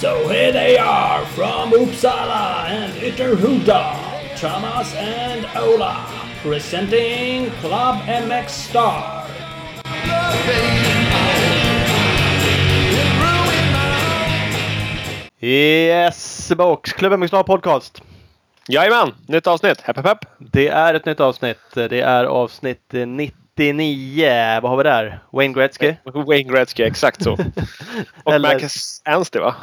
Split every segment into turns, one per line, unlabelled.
So here they are from Uppsala and Ytterhuda, Thomas and Ola, presenting Club MX Star.
Yes, box. Klubben med podcast.
Jajamän, nytt avsnitt. Hepp, hepp, hepp.
Det är ett nytt avsnitt. Det är avsnitt 99. Vad har vi där? Wayne Gretzky?
Wayne Gretzky, exakt så. Och
Eller-
Max Anstey va?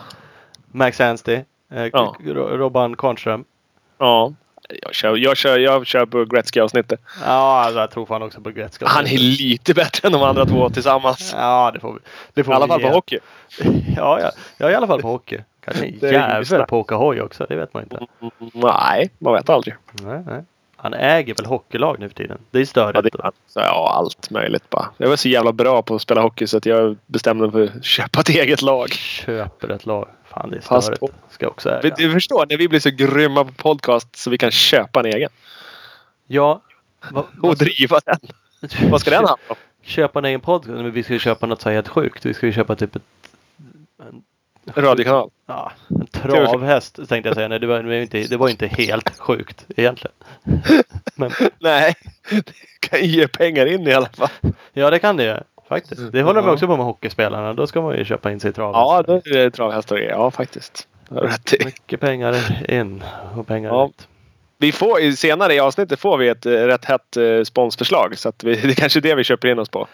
Max Anstey? Eh,
Ja.
Ro- Robban Kornström?
Ja. Jag kör, jag kör, jag kör på Gretzky-avsnittet.
Ja, alltså, jag tror fan också på Gretzky.
Han är lite bättre än de andra två tillsammans.
Ja, det får vi. Det
I
får
alla
vi
fall på
ge.
hockey.
Ja, ja, ja, i alla fall på hockey. Kanske en jävel på att åka hoj också. Det vet man inte.
Nej, man vet aldrig.
Nej, nej. Han äger väl hockeylag nu för tiden? Det är störigt.
Ja, det är, så, ja, allt möjligt bara. Jag var så jävla bra på att spela hockey så att jag bestämde mig för att köpa ett eget lag.
Köper ett lag. Fan, det är störigt. Ska också äga.
Du förstår, när vi blir så grymma på podcast så vi kan köpa en egen.
Ja. Va,
Och driva den. Vad ska den handla om?
Köpa en egen podcast? Men vi ska ju köpa något så här helt sjukt. Vi ska ju köpa typ ett... En,
Radiokanal.
ja, en travhäst tänkte jag säga. Nej, det var, inte, det var inte helt sjukt egentligen. Men
Nej, det kan ju ge pengar in i alla fall.
ja, det kan det ju. Faktiskt. Det håller de också på med hockeyspelarna. Då ska man ju köpa in sig i travhästar.
Ja, då är det travhästar. Ja, faktiskt. Rätt.
Mycket pengar in och pengar
Ja.
ut.
Vi får, senare i avsnittet får vi ett eh, rätt hett eh, sponsförslag. Så vi, det är kanske är det vi köper in oss på.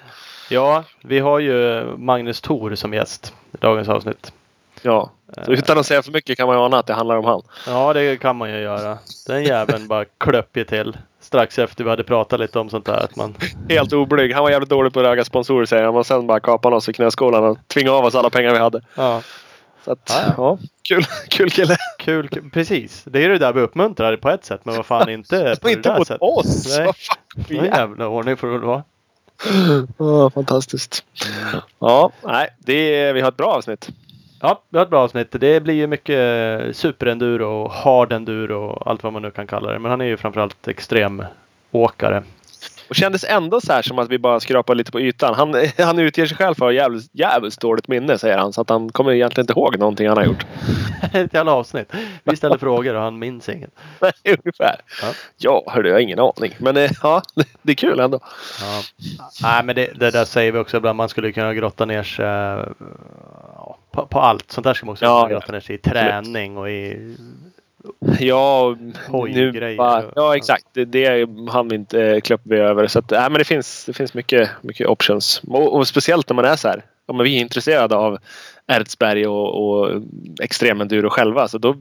Ja, vi har ju Magnus Thor som gäst i dagens avsnitt.
Ja. Så utan att säga för mycket kan man ju ana att det handlar om han.
Ja, det kan man ju göra. Den jäveln bara klöpp ju till. Strax efter vi hade pratat lite om sånt där. Att man...
Helt oblyg. Han var jävligt dålig på att ragga sponsorer säger han. Och sen bara kapade han oss i knäskålarna och tvingade av oss alla pengar vi hade.
Ja,
Så att,
Ja,
ja. Kul, kul kille.
kul, kul. Precis. Det är ju det där vi uppmuntrar på ett sätt. Men vad fan inte på
Och
det
inte
där
mot
sättet.
oss.
Nej.
Vad fan.
Någon jävla ordning får det väl vara.
Ja, fantastiskt. Ja, nej. Det vi har ett bra avsnitt.
Ja, vi har ett bra avsnitt. Det blir ju mycket superenduro och hard enduro och allt vad man nu kan kalla det. Men han är ju framförallt extremåkare.
Och kändes ändå så här som att vi bara skrapar lite på ytan. Han, han utger sig själv för att ha jävligt, jävligt dåligt minne säger han. Så att han kommer egentligen inte ihåg någonting han har gjort.
Ett jävla avsnitt. Vi ställer frågor och han minns inget.
Nej, Ungefär.
Ja.
Ja, hörde jag har ingen aning. Men eh, ja, det är kul ändå.
Ja. Nej, men det, det där säger vi också ibland. Man skulle kunna grotta ner sig eh, ja, på, på allt. Sånt där ska man också
Ja, ja.
sig i. Träning och i...
Ja, nu bara, ja exakt. Det, det hann vi inte eh, klippa vi över. Så att, nej, men det finns, det finns mycket, mycket options. Och, och speciellt när man är så här. Ja, men vi är intresserade av Ertsberg och, och extremenduro själva. Så då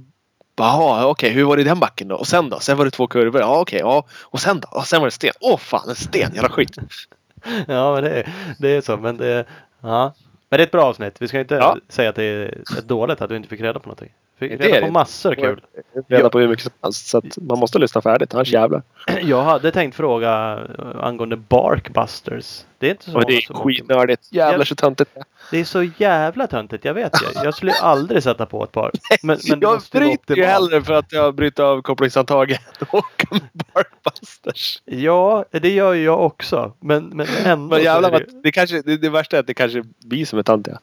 Jaha, okej, hur var det i den backen då? Och sen då? Sen var det två kurvor. Ja, okej, ja. Och sen då? Och sen var det sten. Åh fan, en sten! Jävla skit.
Ja, men det, är- det är så. Men det, ja. Men det är ett bra avsnitt. Vi ska inte
Ja.
säga att det är dåligt att vi inte fick reda på någonting. Fick
Det
reda
är
på
det.
massor kul.
Reda på hur mycket som helst. Så att man måste lyssna färdigt, annars jävlar.
Jag hade tänkt fråga eh, angående Barkbusters. Det är inte så
Och det är skitnördigt. Jävlar så töntigt.
Det är så jävla töntigt. Jag vet ju. Jag skulle aldrig sätta på ett par. Men, men det
jag bryter ju hellre för att jag bryter av kopplingshandtaget och Barbusters.
Ja, det gör ju jag också. Men, men ändå.
Men
så
jävlar,
är det,
det, kanske, det, det värsta är att det kanske blir som är töntiga.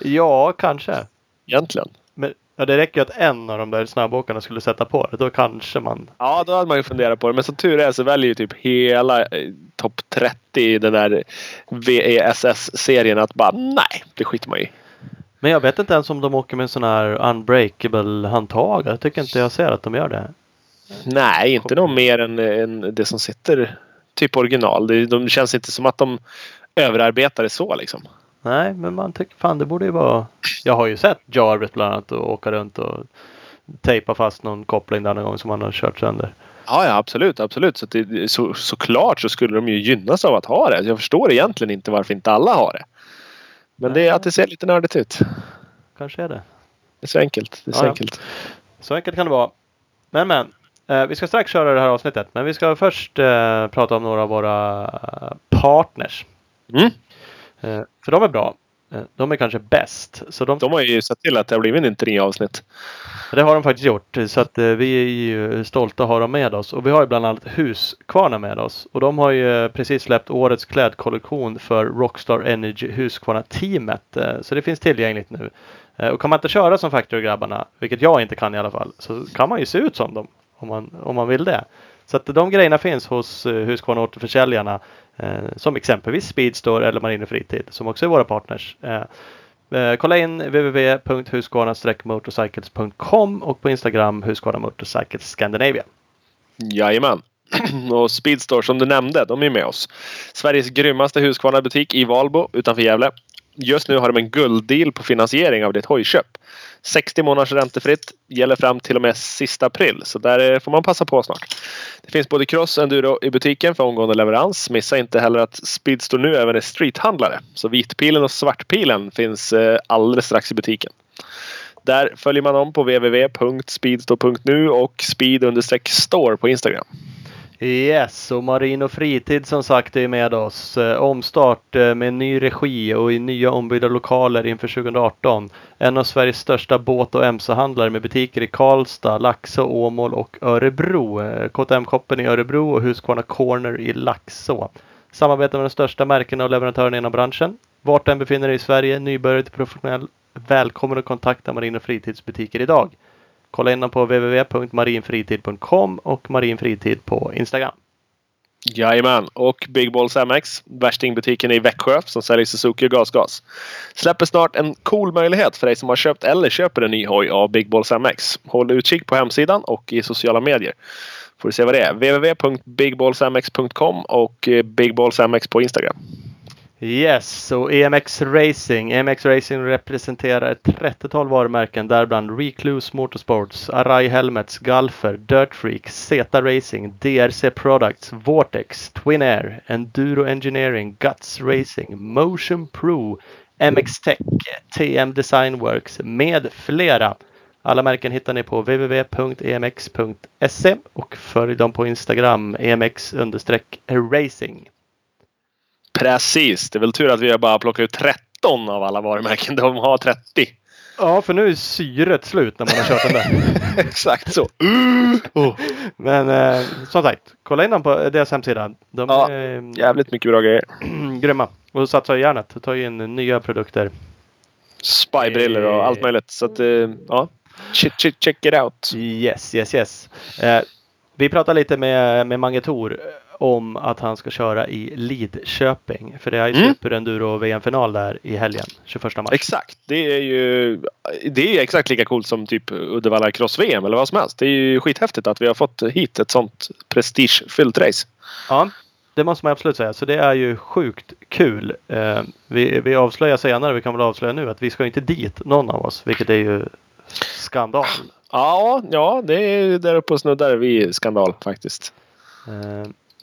ja, kanske.
Egentligen.
Ja, det räcker ju att en av de där snabbåkarna skulle sätta på det. Då kanske man...
Ja, då hade man ju funderat på det. Men som tur är så väljer ju typ hela eh, topp 30 i den där VESS-serien att bara nej, det skiter man i.
Men jag vet inte ens om de åker med en sån här unbreakable handtag. Jag tycker inte jag ser att de gör det.
Nej, inte något mer än, än det som sitter typ original. Det, de känns inte som att de överarbetar det så liksom.
Nej, men man tycker fan det borde ju vara... Jag har ju sett Jarvis bland annat och åka runt och tejpa fast någon koppling där någon gång som han har kört sönder.
Ja, ja absolut, absolut. Så, det, så, såklart så skulle de ju gynnas av att ha det. Jag förstår egentligen inte varför inte alla har det. Men det är att det ser lite nördigt ut.
Kanske är det.
Det är så enkelt. Det är så
Ja, ja.
enkelt.
Så enkelt kan det vara. Men men. Eh, vi ska strax köra det här avsnittet. Men vi ska först eh, prata om några av våra partners.
Mm.
Eh, för de är bra. Eh, De är kanske bäst. Så de,
De har ju sett till att det har blivit en tre avsnitt.
det har de faktiskt gjort. Så att eh, vi är ju stolta att ha dem med oss. Och vi har ju bland annat Husqvarna med oss. Och de har ju precis släppt årets klädkollektion för Rockstar Energy Husqvarna-teamet. Eh, Så det finns tillgängligt nu. Och kan man inte köra som Factory-grabbarna, vilket jag inte kan i alla fall, så kan man ju se ut som dem. Om man, om man vill det. Så att de grejerna finns hos Husqvarna återförsäljarna. Eh, som exempelvis Speedstore eller Marine Fritid som också är våra partners. Eh, eh kolla in www.husqvarna-motorcycles.com och på Instagram Husqvarna Motorcycles Scandinavia.
Jajamän. Och Speedstore som du nämnde, de är med oss. Sveriges grymmaste Husqvarna-butik i Valbo utanför Gävle. Just nu har de en gulddeal på finansiering av ditt hojköp. 60 månaders räntefritt. Gäller fram till och med sista april. Så där eh, får man passa på snart. Det finns både cross och enduro i butiken för omgående leverans. Missa inte heller att Speedstore nu även är streethandlare. Så vitpilen och svartpilen finns eh, alldeles strax i butiken. Där följer man om på www.speedstore.nu och speed-store på Instagram.
Yes, och Marin och Fritid som sagt är med oss. Eh, omstart eh, med ny regi och i nya ombyggda lokaler inför 2018. En av Sveriges största båt och mc-handlare med butiker i Karlstad, Laxå, Åmål och Örebro. Eh, KTM-koppen i Örebro och Husqvarna Corner i Laxå. Samarbetar med de största märkena och leverantörerna inom branschen. Vart den befinner dig i Sverige, nybörjare till professionell. Välkommen att kontakta Marin och Fritidsbutiker idag. Kolla in dem på www.marinfritid.com och marinfritid på Instagram.
Jajamän. Och Big Balls MX, värstingbutiken i Växjö som säljer Suzuki och gasgas. Släpper snart en cool möjlighet för dig som har köpt eller köper en ny hoj av Big Balls MX. Håll utkik på hemsidan och i sociala medier. Får du se vad det är. www.bigballsmx.com och Big Balls MX eh, på Instagram.
Yes, och EMX Racing. EMX Racing representerar ett 30-tal varumärken däribland Recluse Motorsports, Arai Helmets, Galfer, Dirt Freak, Zeta Racing, DRC Products, Vortex, Twin Air, Enduro Engineering, Guts Racing, Motion Pro, MX Tech, TM Design Works med flera. Alla märken hittar ni på www.emx.se och följ dem på Instagram emx-racing.
Precis. Det är väl tur att vi har bara plockat ut 13 av alla varumärken. De har 30.
Ja, för nu är syret slut när man har kört den där.
Exakt så.
Men eh, som sagt, kolla in dem på deras hemsida. De
Ja,
är
Jävligt mycket bra grejer.
grymma. Och satsar järnet. Tar ju in nya produkter.
Spybriller och allt möjligt. Så att, eh, ja. Check, check, check it out.
Yes, yes, yes. Eh, vi pratade lite med, med Mange Thor om att han ska köra i Lidköping. För det är ju
Mm.
Super-Enduro VM-final där i helgen. 21 mars.
Exakt. Det är ju det är exakt lika coolt som typ Uddevalla Cross-VM eller vad som helst. Det är ju skithäftigt att vi har fått hit ett sånt prestigefyllt race.
Ja, det måste man absolut säga. Så det är ju sjukt kul. Eh, vi, vi avslöjar senare, vi kan väl avslöja nu, att vi ska inte dit någon av oss. Vilket är ju skandal.
Ja, ja, det är där uppe och snuddar vid skandal faktiskt.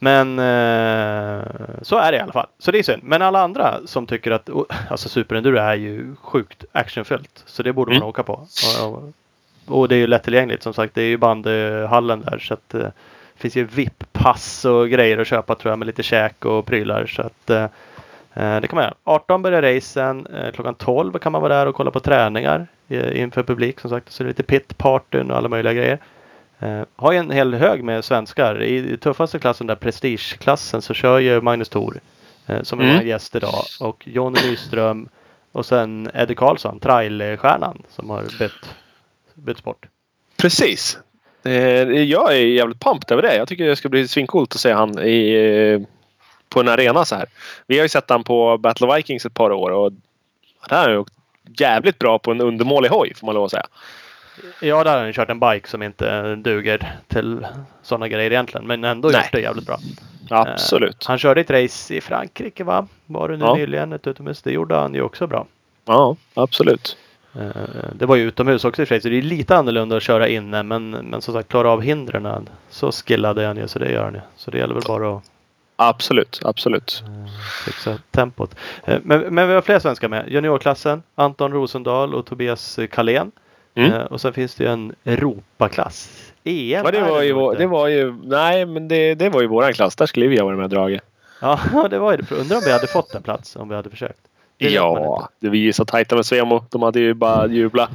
Men eh, så är det i alla fall. Så det är synd. Men alla andra som tycker att oh, alltså Superenduro är ju sjukt actionfyllt. Så det borde man
Mm.
åka på. Och, och, och det är ju lättillgängligt som sagt. Det är ju bandhallen där. Så att eh, det finns ju VIP-pass och grejer att köpa tror jag med lite käk och prylar. Så att eh, eh, det kan man göra. 18 börjar racen. Eh, klockan 12 kan man vara där och kolla på träningar inför publik som sagt. Så det är lite pit-partyn och alla möjliga grejer. Eh, har ju en hel hög med svenskar. I, i tuffaste klassen där, prestigeklassen, så kör ju Magnus Thor eh, som är
Mm.
gäst idag. Och Jonny Nyström och sen Eddie Karlsson, trailstjärnan som har bytt, bytt sport.
Precis. Eh, Jag är jävligt pumped över det. Jag tycker det ska bli svincoolt att se han i, eh, på en arena så här. Vi har ju sett han på Battle of Vikings ett par år och han är ju jävligt bra på en undermålig hoj får man lov att säga.
Ja, där har han kört en bike som inte duger till sådana grejer egentligen. Men ändå
Nej.
gjort det jävligt bra.
Absolut.
Eh, han körde ett race i Frankrike va? Var det nu
Ja.
nyligen? Ett utomhus. Det gjorde han ju också bra.
Ja, absolut.
Eh, Det var ju utomhus också i och för sig, så det är lite annorlunda att köra inne. Men, men som sagt, klara av hindren. Så skillad är han ju, så det gör han ju. Så det gäller väl bara att
Absolut, absolut.
fixa tempot. Eh, Men, men vi har fler svenskar med. Juniorklassen, Anton Rosendahl och Tobias Kalén.
Mm.
Eh, Och sen finns det ju en Europaklass. EM
Ja, det var ju, vår- det var ju, nej men det, det var ju våran klass. Där skulle vi ha varit med och dragit.
Ja, det var ju det. Undrar om vi hade fått en plats om vi hade försökt. Det
Ja, det var ju så tajta med Svemo. De hade ju bara jublat.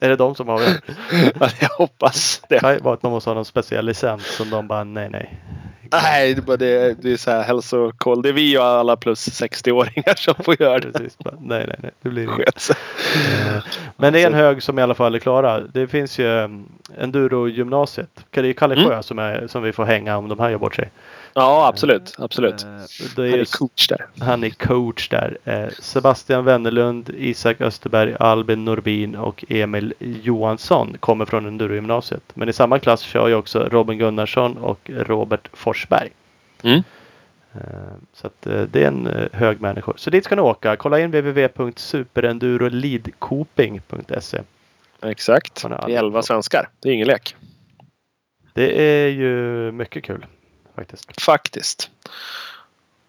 Är det de som har det?
Ja, Jag hoppas det.
Det har ju varit att man måste ha någon speciell licens som de bara nej nej.
Nej, det är, bara det, det är så här hälsokoll. Det är vi och alla plus 60-åringar som får göra det.
Precis, bara, nej nej nej. Det blir inget. Eh, Men det är en hög som i alla fall är klara. Det finns ju um, Enduro-gymnasiet. Det är Kalle
Mm.
Sjö som, är, som vi får hänga om de här gör bort sig.
Ja, absolut. Absolut.
Eh, Det
Han
är
är coach där.
han är coach där. Eh, Sebastian Wennerlund, Isak Österberg, Albin Norbin och Emil Johansson kommer från Enduro-gymnasiet. Men i samma klass kör ju också Robin Gunnarsson och Robert Forsberg.
Mm.
Eh, Så eh, det är en eh, hög människor. Så dit ska ni åka. Kolla in www.superendurolidcoping.se.
Exakt.
Är
Det är 11 svenskar. Det är ingen lek.
Det är ju mycket kul faktiskt.
Faktiskt.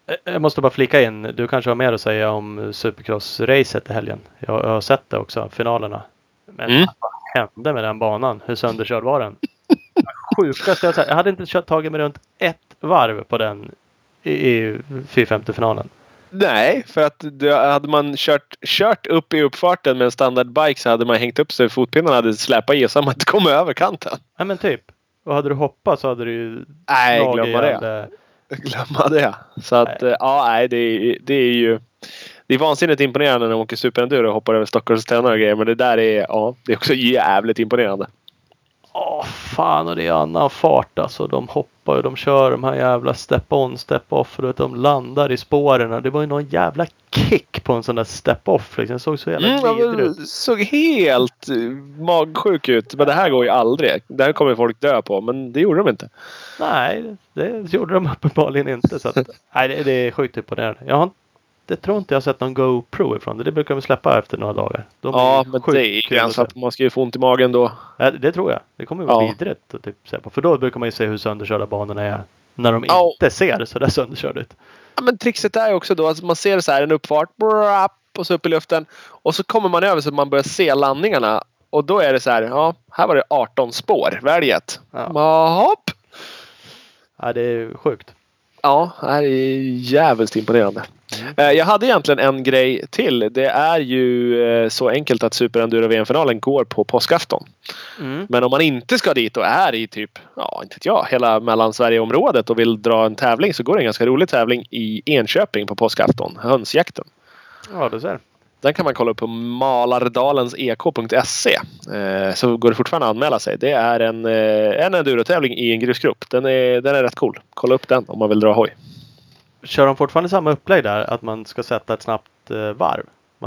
Eh, Jag måste bara flika in. Du kanske har mer att säga om Supercross-racet i helgen. Jag har sett det också, finalerna. Men
Mm.
vad hände med den banan? Hur sönderkörd var den? Sjukaste jag sett. Jag hade inte kört, tagit mig runt ett varv på den i, i 450-finalen.
Nej, för att det, hade man kört, kört upp i uppfarten med en standardbike så hade man hängt upp sig. Fotpinnarna hade släpat i så hade man inte kommit över kanten.
Nej men typ. Och hade du hoppat så hade du ju
Nej, glömma det. Glömma det. Så att, eh, ja, nej, det, är- det är ju... Det är vansinnigt imponerande när de åker superenduro och hoppar över Stockholms och grejer. Men det där är, ja, det är också jävligt imponerande.
Åh fan och det är annan fart alltså. De hoppar och de kör de här jävla step-on, step-off. Och du vet, de landar i spåren. Det var ju någon jävla kick på en sån där step-off. Liksom. Det såg så jävla
Mm,
vidrig ut.
såg helt eh, magsjuk ut. Men det här går ju aldrig. Det här kommer folk dö på. Men det gjorde de inte.
Nej, det gjorde de uppenbarligen inte. Så att, nej, det, det är sjukt imponerande. Jag har, det tror inte jag har sett någon GoPro ifrån det. Det brukar de släppa efter några dagar. De
Ja,
ju
men det är
att
gräns att man ska ju få ont i magen då.
Ja, det tror jag. Det kommer ju vara
Ja.
vidrigt att typ. För då brukar man ju se hur sönderkörda banorna är. När de
Ja.
inte ser så där sönderkörda ut.
Ja, men trixet är ju också då att man ser så här en uppfart. Brapp, och så upp i luften. Och så kommer man över så att man börjar se landningarna. Och då är det så här. Ja, här var det 18 spår. Välj ett.
Ja.
Ja. Hopp.
Ja, det är sjukt.
Ja, det här är jävligt imponerande. Eh, Jag hade egentligen en grej till. Det är ju eh, så enkelt att Super Enduro VM-finalen går på påskafton.
Mm.
Men om man inte ska dit och är i typ, ja inte vet jag, hela Mellansverige-området och vill dra en tävling så går det en ganska rolig tävling i Enköping på påskafton. Hönsjakten.
Ja, du ser.
Den kan man kolla upp på malardalensek.se. Eh, så går det fortfarande att anmäla sig. Det är en, en endurotävling i en grusgrop. Den är, den är rätt cool. Kolla upp den om man vill dra hoj.
Kör de fortfarande samma upplägg där? Att man ska sätta ett snabbt eh, varv?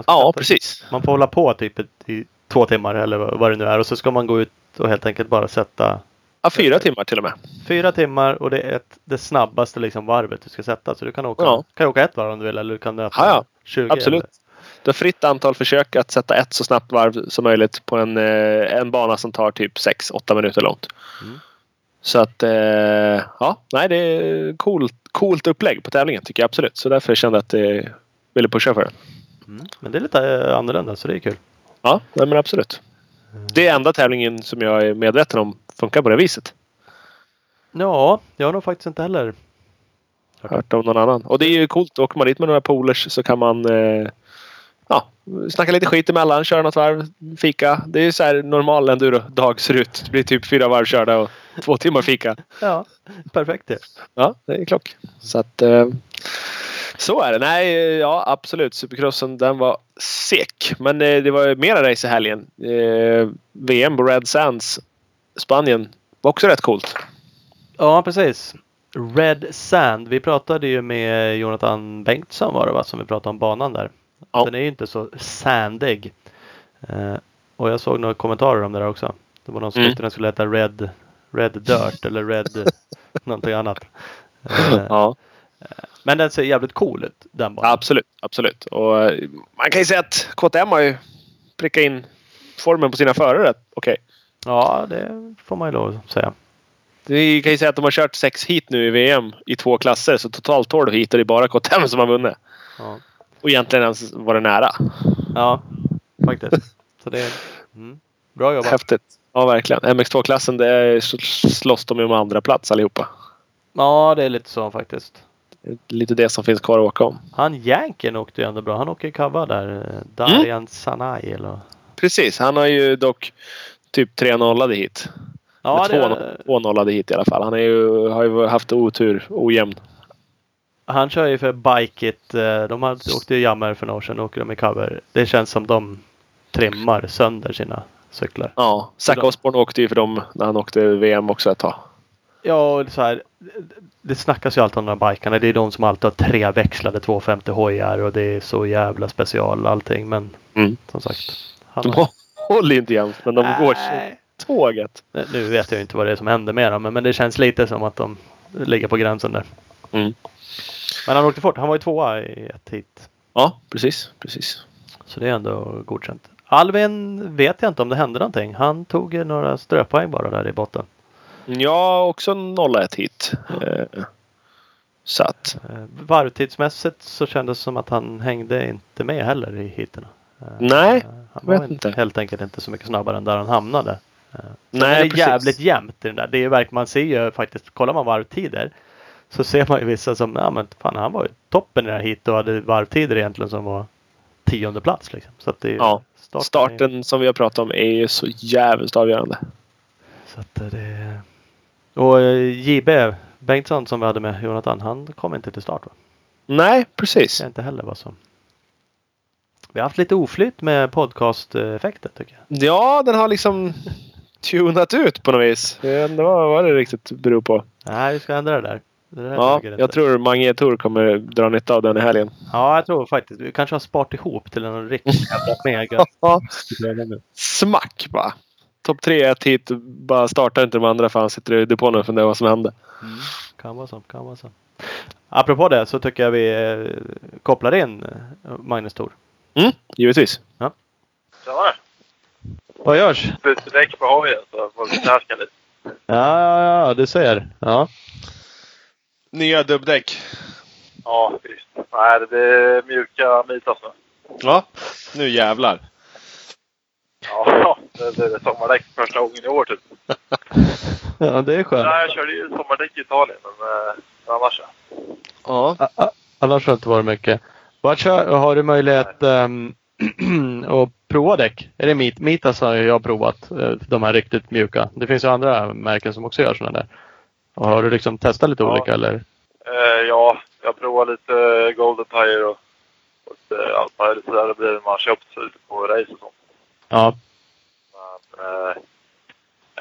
Ja, precis.
Man får hålla på typ i två timmar eller vad det nu är. Och så ska man gå ut och helt enkelt bara sätta
Ja, fyra timmar till och med.
fyra timmar och det är ett, det snabbaste liksom varvet du ska sätta. Så du kan åka,
Ja.
kan åka ett varv om du vill eller du kan nöta
Ja, ja.
20.
Absolut.
Eller.
Du har fritt antal försök att sätta ett så snabbt varv som möjligt på en, eh, en bana som tar typ 6-8 minuter långt.
Mm.
Så att eh, ja, nej det är coolt, coolt upplägg på tävlingen tycker jag absolut. Så därför kände jag att jag ville pusha för den.
Mm. Men det är lite eh, annorlunda så det är kul.
Ja, nej, men absolut. Det är enda tävlingen som jag är medveten om funkar på det viset.
Ja, jag har nog faktiskt inte heller
Hört om någon annan. Och det är ju coolt. Åker man dit med några polers så kan man eh, ja, snacka lite skit emellan, köra något varv, fika. Det är så här normal enduro-dag ser ut. Det blir typ fyra varv körda och två timmar fika.
Ja, perfekt det.
Ja, det är klock. Så att eh, så är det. Nej, ja absolut. Supercrossen den var sek. Men eh, det var ju mera race i helgen. Eh, VM på Red Sands Spanien var också rätt coolt.
Ja, precis. Red Sand. Vi pratade ju med Jonathan Bengtsson var det va? Som vi pratade om banan där.
Ja.
Den är ju inte så sandig. Eh, och jag såg några kommentarer om det där också. Det var någon som
Mm.
tyckte den skulle heta Red, Red Dirt eller Red någonting annat. Eh,
Ja,
Men den ser jävligt cool ut den banan.
absolut. absolut. Och eh, man kan ju säga att KTM har ju prickat in formen på sina förare. Okej.
Ja, det får man ju lov att säga.
Vi kan ju säga att de har kört sex hit nu i VM i två klasser. Så totalt 12 hit och det är bara KTM som har vunnit.
Ja,
Och egentligen ens var det nära.
ja faktiskt. Så det är mm, bra jobbat.
Häftigt. Ja, verkligen. MX2-klassen, det slåss de ju om andra plats allihopa.
Ja, det är lite så faktiskt.
lite det som finns kvar att åka om.
Han Janken åkte ju ändå bra. Han åker cover där. Darian Sanai eller?
Precis, han har ju dock typ tre nollade hit.
Ja,
Eller
det,
två nollade hit i alla fall. Han ju, har ju haft otur, ojämn.
Han kör ju för Bike It. eh, De åkte ju Jammer för några år sedan. åker de i cover. Det känns som de trimmar sönder sina cyklar.
Ja, Zac Osborne åkte ju för dem när han åkte VM också ett tag.
Ja, och så här. Det snackas ju alltid om de här bikarna. Det är de som alltid har tre växlade 250 hojar och det är så jävla special allting. Men
Mm.
som sagt. Han
De
har-
håller inte jämt, men de går tåget.
Nu vet jag ju inte vad det är som händer med dem. Men, men det känns lite som att de ligger på gränsen där.
Mm.
Men han åkte fort. Han var ju tvåa i ett hit.
Ja, precis. precis.
Så det är ändå godkänt. Alvin vet jag inte om det hände någonting. Han tog några ströpoäng bara där i botten.
Ja, också 0-1 hit. Eh, så att.
Eh, Varvtidsmässigt så kändes det som att han hängde inte med heller i heaten. Eh,
Nej,
han
vet
var
inte.
helt enkelt inte så mycket snabbare än där han hamnade.
Nej,
är det
precis.
jävligt jämnt i den där. Det är verkligen, man ser ju faktiskt, kollar man varvtider så ser man ju vissa som, ja men fan han var ju toppen i det här hit och hade varvtider egentligen som var tionde plats liksom. Så att det är,
Ja,
starten är-
Starten som vi har pratat om är ju så jävligt avgörande.
Så att det... Och eh, JB Bengtsson som vi hade med Jonathan, han kom inte till start va?
Nej,
Det
precis.
är inte heller vad som... Vi har haft lite oflytt med podcast-effekten tycker jag.
Ja, den har liksom tunat ut på något vis. Jag vet inte vad det riktigt beror på.
Nej, vi ska ändra det där.
Ja, jag tror Mange Tor kommer dra nytta av den i helgen.
Ja, jag tror faktiskt. Vi kanske har sparat ihop till en riktigt jävla mega.
Ja, smack bara. Topp tre ett hit. Bara startar inte de andra för han sitter i depån och funderar vad som hände.
Mm, kan vara så, kan vara så. Apropå det så tycker jag vi eh, kopplar in eh, Magnus Thor.
Mm, givetvis.
Tjena!
Vad görs?
Bytte däck på hojen så får knarka lite.
Ja, ja, ja, du ser. Ja.
Nya dubbdäck.
Ja, visst. Nej, det är mjuka Mitas nu.
Ja, nu jävlar.
Ja, det, är sommardäck första gången i år typ.
ja, det är skönt.
Nej, jag körde ju sommardäck i Italien, men eh, annars ja.
Ja.
A- Annars har det inte varit mycket. Vad kör, har du möjlighet um, att prova däck? Är det Mit? Mitas har jag provat. eh, De här riktigt mjuka. Det finns ju andra märken som också gör sådana där. Och har du liksom testat lite
Ja.
olika eller?
Eh, ja, jag provar lite Golden Tire och, och lite allt möjligt sådär. Det blir man har köpt så lite på race och sånt.
Ja.
Men eh,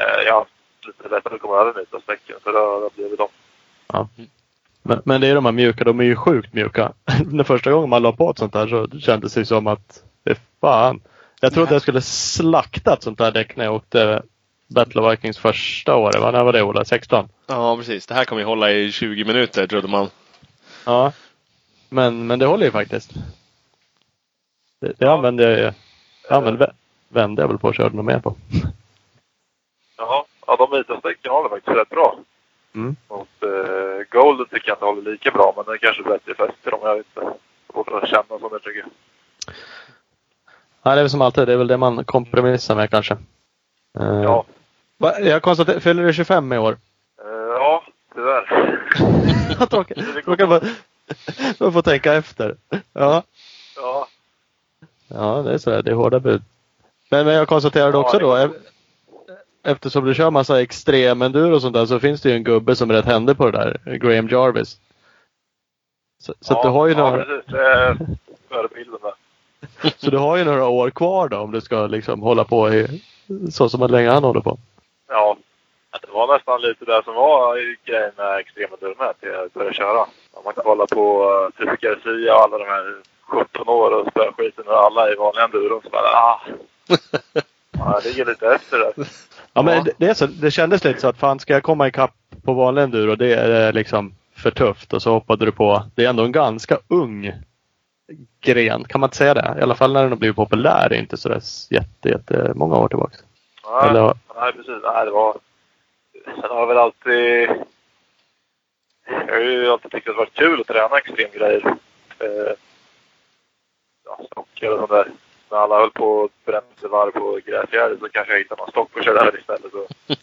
eh, haft lite lättare att komma över Mitas-däcken, så det har det har blivit dem.
Men, men det är de här mjuka. De är ju sjukt mjuka. Den första gången man la på ett sånt här så kändes det som att det är fan. Jag trodde jag skulle slakta ett sånt här däck när jag åkte Battle of Vikings första året. Va? När var det Ola? 16?
Ja, precis. Det här kommer ju hålla i 20 minuter trodde man.
Ja. Men, men det håller ju faktiskt. Det, det
Ja.
använde jag ju. Jag använde, vände jag väl på och körde nog mer på.
Jaha, ja de Mitas-däcken håller faktiskt rätt bra.
Mm.
Mot eh, Golden tycker jag inte håller lika bra, men den kanske är bättre fäste dem. Jag vet inte. Svårt att känna som jag tycker.
Ja, det är väl som alltid. Det är väl det man kompromissar med kanske. Eh,
Ja,
va- Jag konstaterar, fyller du 25 i år?
eh, ja tyvärr.
Jag tråkigt. Man får tänka efter. Ja,
ja,
ja det är så. Det är hårda bud. Men, men jag konstaterade
Ja,
också då. Eftersom du kör massa extrem enduro och sånt där så finns det ju en gubbe som är rätt händig på det där. Graham Jarvis. Så, så att du har ju
ja,
några,
precis. Eh, Förebilden där.
så du har ju några år kvar då om du ska liksom hålla på i, så som länge han håller på.
Ja, det var nästan lite det som var i grejen med extrema med till jag började köra. Om man kollar på uh, Tusse Garcia och alla de här 17 år och spöskiten och alla i vanliga enduron så bara ah. Ja, jag ligger lite efter där.
Ja, men det, det, är så, det kändes lite så att fan ska jag komma ikapp på vanlig enduro det är liksom för tufft och så hoppade du på. Det är ändå en ganska ung gren, kan man inte säga det? I alla fall när den har blivit populär, inte så där jätte, jätte många år tillbaka.
Nej,
Eller-
nej precis. Nej, det var... Sen har jag väl alltid... Jag har ju alltid tyckt att det varit kul att träna extremgrejer. Eh, ja, stockar och sånt där. När alla höll på att bränna sig varv på gräsgärdet så kanske jag hittade någon stock och körde över istället. Så.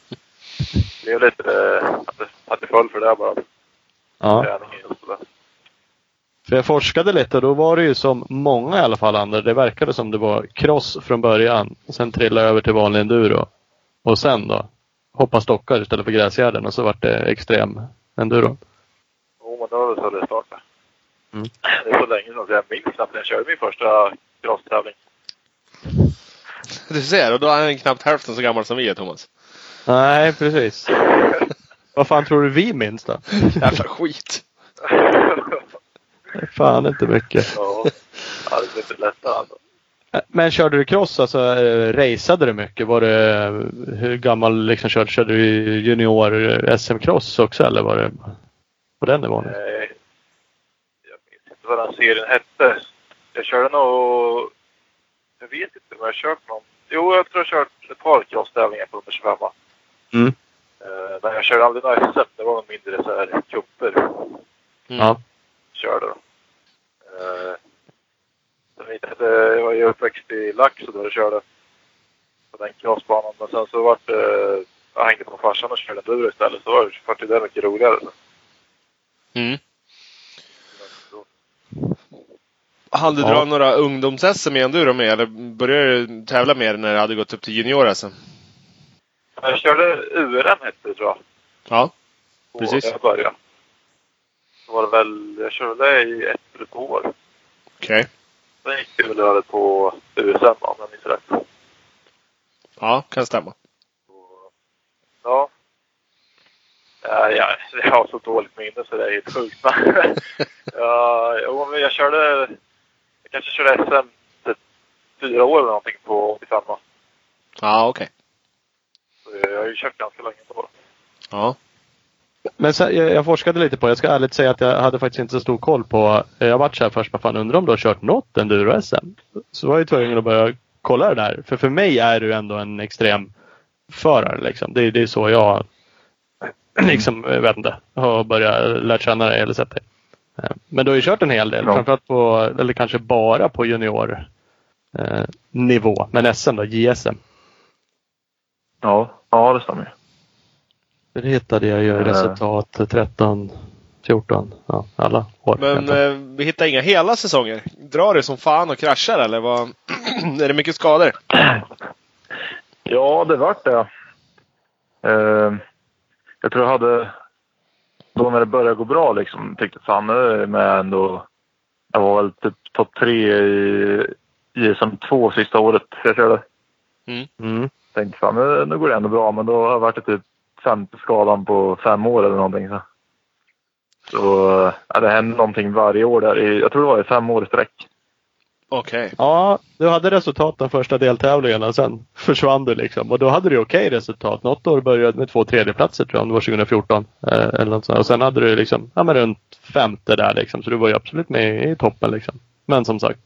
Det är lite... Eh, att det- det föll för det bara.
Ja.
Träningen och sådär.
För jag forskade lite och då var det ju som många i alla fall andra. Det verkade som det var cross från början. Sen trilla över till vanlig enduro. Och sen då hoppa stockar istället för gräsgärden och så vart det extrem enduro.
Jo, men det var väl så det startade.
Mm.
Det är så länge sedan så jag minns knappt när jag körde min första crosstävling.
Du ser, och då är han knappt hälften så gammal som vi är Thomas.
Nej, precis. Vad fan tror du vi minns då?
Jävla skit.
Fan inte mycket.
ja, det blir inte lättare alltså.
Men körde du cross, alltså eh, raceade du mycket? Var det, hur gammal liksom körde, körde du junior eh, också eller var det på den nivån?
Nej, jag minns inte vad den serien hette. Jag körde nog... Jag vet inte om jag har kört någon. Jo, jag tror jag har kört ett par crosstävlingar på 125.
Mm.
Eh, men jag körde aldrig några SM. Det var nog mindre så här cuper
Mm.
Ja.
körde då. Eh, jag, vet inte, jag var ju uppväxt i Laxå då jag körde på den crossbanan. Men sen så vart det... Jag hängde på farsan och körde enduro istället. Så var det, det mycket roligare.
Mm. Hann du
Ja.
dra några ungdoms-SM i enduro med eller började du tävla mer när du hade gått upp till junior-SM?
Jag körde URM hette det tror jag.
Ja. Precis.
Jag började. Var det väl, jag körde i ett eller två år.
Okej.
Sen gick det väl över på USM om jag minns rätt.
Ja, kan stämma.
Så, ja. Ja, jag, jag har så dåligt minne så det är helt sjukt. Men, ja, men jag körde, jag kanske körde SM fyra år eller någonting på 85.
Ja, okej.
Så jag har ju kört ganska länge på det.
Ja.
Men sen, jag, jag forskade lite på, jag ska ärligt säga att jag hade faktiskt inte så stor koll på, eh, jag vart så här först, vad fan undrar om du har kört något enduro-SM? Så var jag tvungen att börja kolla det där. För för mig är du ändå en extrem förare liksom. Det, det är så jag liksom, vet inte, har börjat lära känna dig eller sett dig. Eh, Men du har ju kört en hel del,
Ja.
framförallt på, eller kanske bara på junior eh, nivå. Men SM då, JSM.
Ja, ja det stämmer.
Det hittade jag ju resultat 13, 14, ja alla år.
Men eh, vi hittar inga hela säsonger. Drar det som fan och kraschar eller vad? är det mycket skador?
Ja, det vart det. Eh, jag tror jag hade... Då när det började gå bra liksom, tyckte fan nu är med ändå... Jag var väl typ topp tre i ISM 2 sista året jag körde.
Mm.
Tänkte fan nu, nu går det ändå bra, men då har jag varit det typ skadan på fem år eller någonting. Så, så ja, det hände någonting varje år där. I, jag tror det var i fem år i sträck.
Okej.
Ja, du hade resultat de första deltävlingarna. Sen försvann du liksom. Och då hade du okej resultat. Något år började med två tredjeplatser tror jag, om det var 2014. Eh, eller något sånt. Och sen hade du liksom, ja men runt femte där liksom. Så du var ju absolut med i toppen liksom. Men som sagt,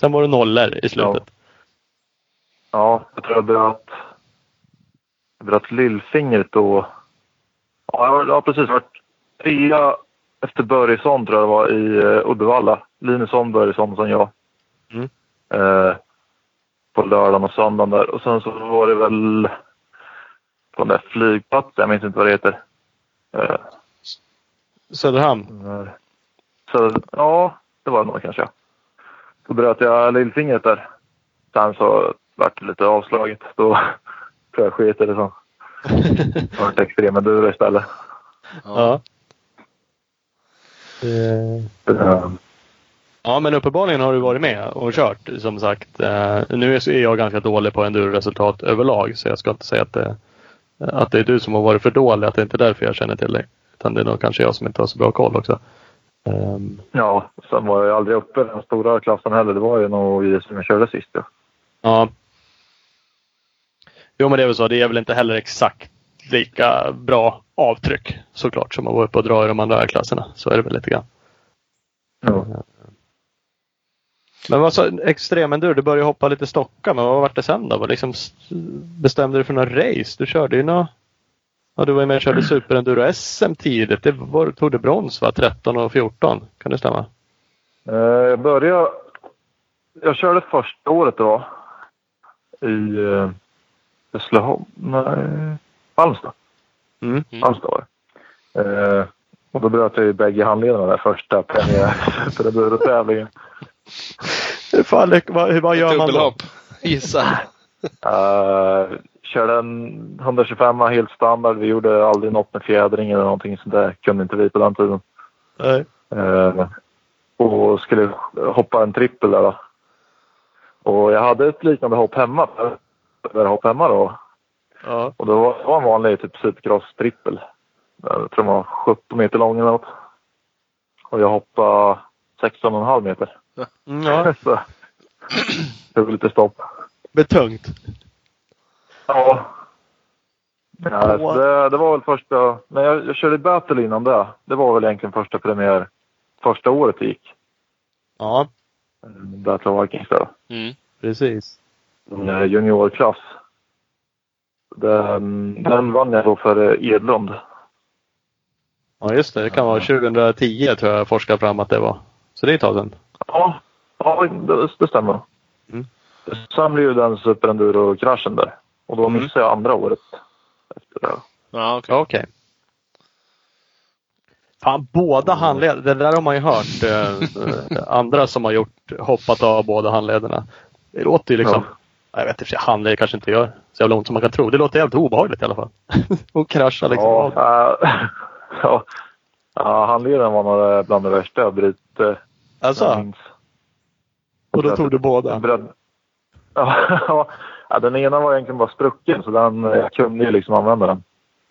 sen var det nollor i slutet.
Ja, jag tror jag bröt, jag bröt lillfingret då. Ja, jag har- precis varit trea efter Börjesson tror jag det var i uh, Uddevalla. Linusson, Börjesson sen jag.
Mm.
Eh, på lördagen och söndagen där. Och sen så var det väl på den där flygplatsen, jag minns inte vad det heter. Eh,
Söderhamn.
så, ja, det var det nog kanske. Så bröt jag lillfingret där. Sen så vart det lite avslaget. Då tror jag sket i det så. Vart extrem enduro istället.
Ja. Ja men uppenbarligen har du varit med och kört som sagt. Eh, nu är jag ganska dålig på enduro-resultat överlag så jag ska inte säga att det, att det är du som har varit för dålig. Att det inte är därför jag känner till dig. Utan det är nog kanske jag som inte har så bra koll också. Ehm,
Ja, sen var jag aldrig uppe i den stora klassen heller. Det var ju nog som jag körde sist. Ja.
ja. Jo men det är väl så. Det är väl inte heller exakt lika bra avtryck såklart som att vara uppe och dra i de andra klasserna. Så är det väl lite grann.
Ja.
Men vad sa extremenduro? Du började hoppa lite stockar, men vad var det sen då? Vad liksom bestämde du för några race? Du körde ju nå Ja, du var ju med och körde superenduro SM tidigt. Det var, tog du brons va? 13 och 14. Kan det stämma?
Eh, Jag började... Jag körde första året då. I uh, Hässleholm. Nej, Halmstad.
Mm.
Halmstad var det. Eh, Och då bröt jag ju bägge handlederna där första premiär-tävlingen.
Hur, fan, vad, vad gör man då?
Gissa.
Uh, körde en 125 helt standard. Vi gjorde aldrig något med fjädring eller någonting sånt där. Kunde inte vi på den tiden.
Nej.
Uh, och skulle hoppa en trippel där då. Och jag hade ett liknande hopp hemma. Där hopp hemma då.
Ja.
Och då var det var en vanlig typ supercross-trippel. Jag tror den var 17 meter lång eller något. Och jag hoppade 16,5 meter.
Mm, ja.
Så det var lite stopp.
Betungt.
Ja. ja det, det var väl första... Men jag, jag körde battle innan det. Det var väl egentligen första premiär första året det gick.
Ja,
Battle of Vikings där.
Mm.
precis.
En juniorklass. Den, den vann jag då för Edlund.
Ja, just det. Det kan vara 2010 tror jag forskade fram att det var. Så det är ett tag sedan.
Ja, ja det, det stämmer.
Mm.
Sen blev ju den superenduro-kraschen där. Och då
Mm.
missade jag andra året. Efter det.
Ja, okej.
Ja, Okej. Fan, båda handleder. Det där har man ju hört. Eh, andra som har gjort, hoppat av båda handlederna. Det låter ju liksom, jag vet inte, handleder kanske inte gör så jävla ont som man kan tro. Det låter jävligt obehagligt i alla fall. Och krascha liksom.
Ja, äh, ja. ja, handleden var nog bland det värsta jag brutit. eh,
alltså, och då tog du båda?
Bröd... Ja, ja, den ena var egentligen bara sprucken så den, jag kunde ju liksom använda den.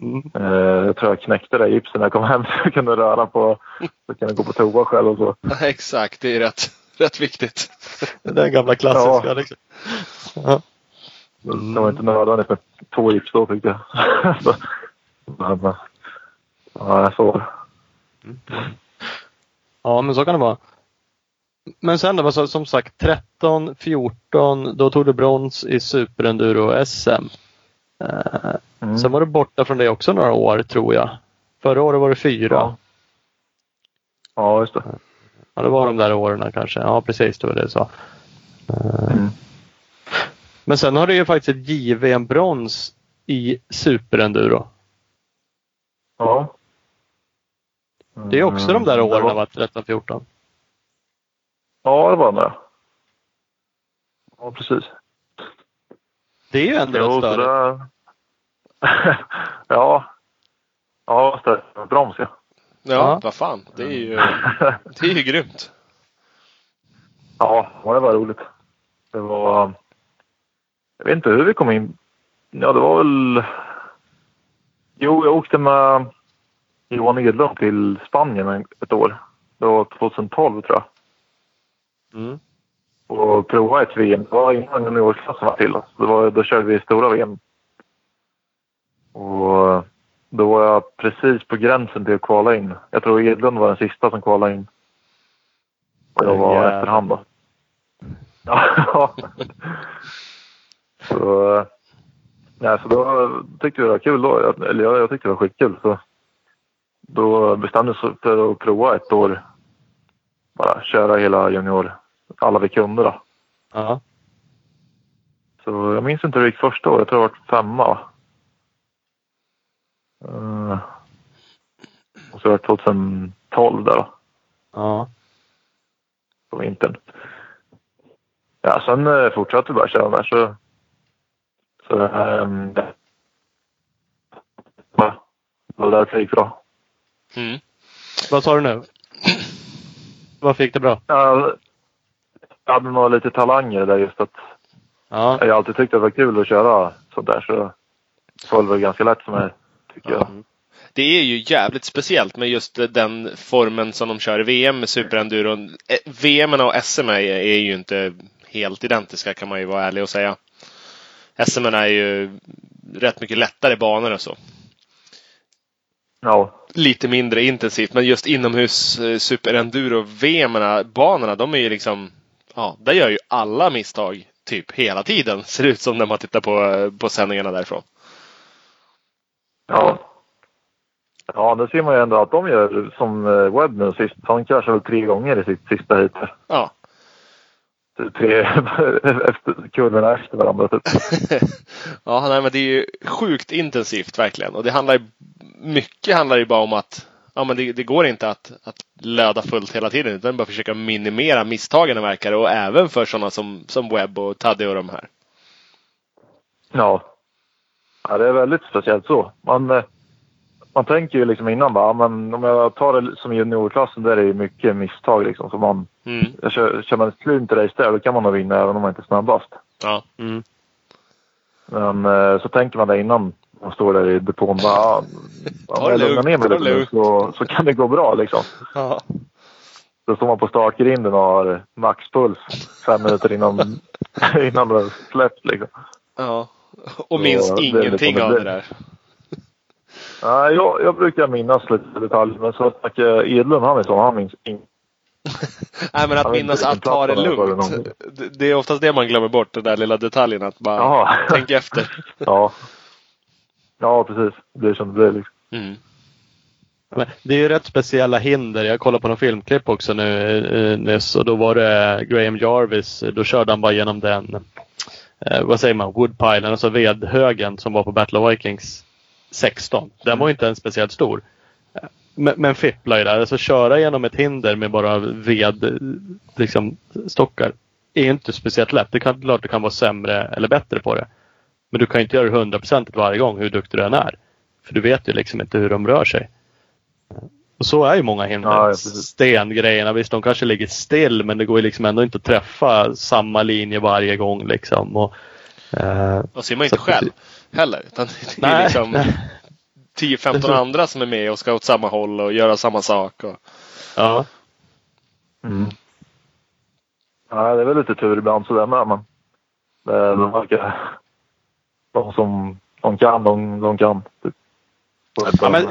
Mm.
Eh, jag tror jag knäckte det gipsen när jag kom hem så jag kunde röra på, så jag kunde gå på toa själv och så.
Exakt, det är rätt, rätt viktigt.
Den gamla klassiska
Ja.
liksom. Ja.
Det var inte nödvändigt med två gips då tyckte jag. men, eh, ja, så var det.
ja, men så kan det vara. Men sen då, alltså, som sagt 13, 14, då tog du brons i superenduro-SM. Eh,
Mm.
Sen var du borta från det också några år tror jag. Förra året var det fyra.
Ja. Ja, just det.
Ja, det var de där åren kanske. Ja, precis. Det var det sa. Eh,
Mm.
Men sen har du ju faktiskt ett JVM-brons i superenduro.
Ja.
Det är också de där
Mm, det
åren,
var-
va? 13, 14.
Ja, det var det. Ja, precis.
Det är ju ändå
Jo, så
större.
det... ja. Ja, större broms ja.
Ja,
Ja.
vad fan. Det är ju, det är ju grymt.
ja, det var roligt. Det var... Jag vet inte hur vi kom in. Ja, det var väl... Jo, jag åkte med Johan Edlund till Spanien en- ett år. Det var 2012 tror jag.
Mm.
och prova ett VM. Det var innan juniorklassen var till. Det var, då körde vi stora VM. Och då var jag precis på gränsen till att kvala in. Jag tror Edlund var den sista som kvalade in. Och jag var
Jävlar.
efterhand då. Ja. så, ja, så då tyckte vi det var kul då. Jag- Eller jag, jag tyckte det var skitkul. Så då bestämde vi oss för att prova ett år. Bara köra hela junior. Alla vi kunde då.
Ja.
Så jag minns inte hur det gick första året. Jag tror jag var femma. Eh, och så var det 2012 där då,
Ja.
på vintern. Ja, sen uh, fortsatte vi bara köra där så... Så um, det var det därför det gick bra.
Mm.
Vad sa du nu? Varför gick det bra?
Ja, Jag hade nog lite talanger där just att
Ja.
jag har alltid tyckt att det var kul att köra sånt där så föll väl ganska lätt för mig tycker jag.
Det är ju jävligt speciellt med just den formen som de kör i VM med superenduron. Eh, VM och SM är, är ju inte helt identiska kan man ju vara ärlig och säga. SM är ju rätt mycket lättare banor och så.
Ja,
Lite mindre intensivt, men just inomhus eh, superenduro VM banorna, de är ju liksom, ja, där gör ju alla misstag typ hela tiden. Ser det ut som när man tittar på, eh, på sändningarna därifrån.
Ja. Ja, det ser man ju ändå att de gör som eh, Webb nu sist. Han kraschade väl tre gånger i sitt sista hit.
Ja.
Tre efter, kurvorna efter varandra typ.
ja, nej, men det är ju sjukt intensivt verkligen. Och det handlar ju, mycket handlar ju bara om att ja, men det, det går inte att, att löda fullt hela tiden utan bara försöka minimera misstagen verkar och även för sådana som, som Webb och Taddy och de här.
Ja. Ja. Det är väldigt speciellt så. Man, eh, man tänker ju liksom innan bara, men om jag tar det som juniorklassen där är det ju mycket misstag liksom. Så man,
Mm.
jag kör, kör man ett cleant race där då kan man nog vinna även om man inte är snabbast.
Ja.
Mm.
Men eh, så tänker man det innan man står där i depån. Bara, ja,
Ta
om jag lugnar ner mig lite nu så, så kan det gå bra liksom.
Ja.
Så står man på startgrinden och har maxpuls fem minuter innan, innan det har släppt liksom.
ja. Och minns
är
ingenting av det där.
Nej, jag, jag brukar minnas lite detaljer, men så att eh, Edlund han är så, han minns inget.
Nej, men att minnas att ta det lugnt. Det- Det är oftast det man glömmer bort, den där lilla detaljen. Att bara
Jaha.
tänka efter.
Ja. Ja, precis. Det som det blir liksom.
Mm.
Men det är ju rätt speciella hinder. Jag kollade på någon filmklipp också nu eh, nyss och då var det Graham Jarvis. Då körde han bara genom den, eh, vad säger man, woodpilen, alltså vedhögen som var på Battle of Vikings 16. Den var inte ens speciellt stor. Eh, men, men fippla ju där. Alltså köra genom ett hinder med bara ved, liksom stockar är inte speciellt lätt. Det är klart du kan vara sämre eller bättre på det. Men du kan ju inte göra det hundraprocentigt varje gång hur duktig du än är. För du vet ju liksom inte hur de rör sig. Och så är ju många hinder.
Ja, ja, precis.
Stengrejerna, visst de kanske ligger still men det går ju liksom ändå inte att träffa samma linje varje gång liksom. Och, eh,
Och ser man inte själv heller. Utan det är liksom
nej.
10-15 andra som är med och ska åt samma håll och göra samma sak. Och...
Ja.
Mm. Ja, det är väl lite tur ibland sådär med, men det, de verkar... De som de kan, de, de kan. Typ.
Ja, men,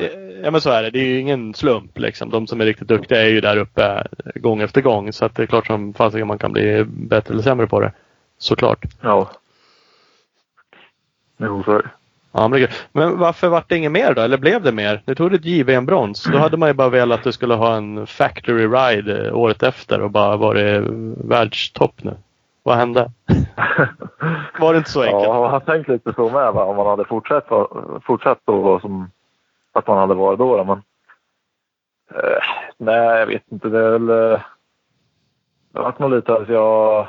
ja men så är det. Det är ju ingen slump liksom. De som är riktigt duktiga är ju där uppe eh, gång efter gång. Så att det är klart som fasiken man kan bli bättre eller sämre på det. Såklart.
Ja. Jo, så är det.
Ja, men, men varför vart det inget mer då? Eller blev det mer? Nu tog det ett JVM-brons. Då hade man ju bara velat att du skulle ha en factory ride eh, året efter och bara varit världstopp nu. Vad hände? Var det inte så enkelt?
Ja, jag har tänkt lite så med va? om man hade fortsatt, fortsatt då som att man hade varit då. men, eh, nej, jag vet inte. Det är väl... Eh, det varit nog lite att jag...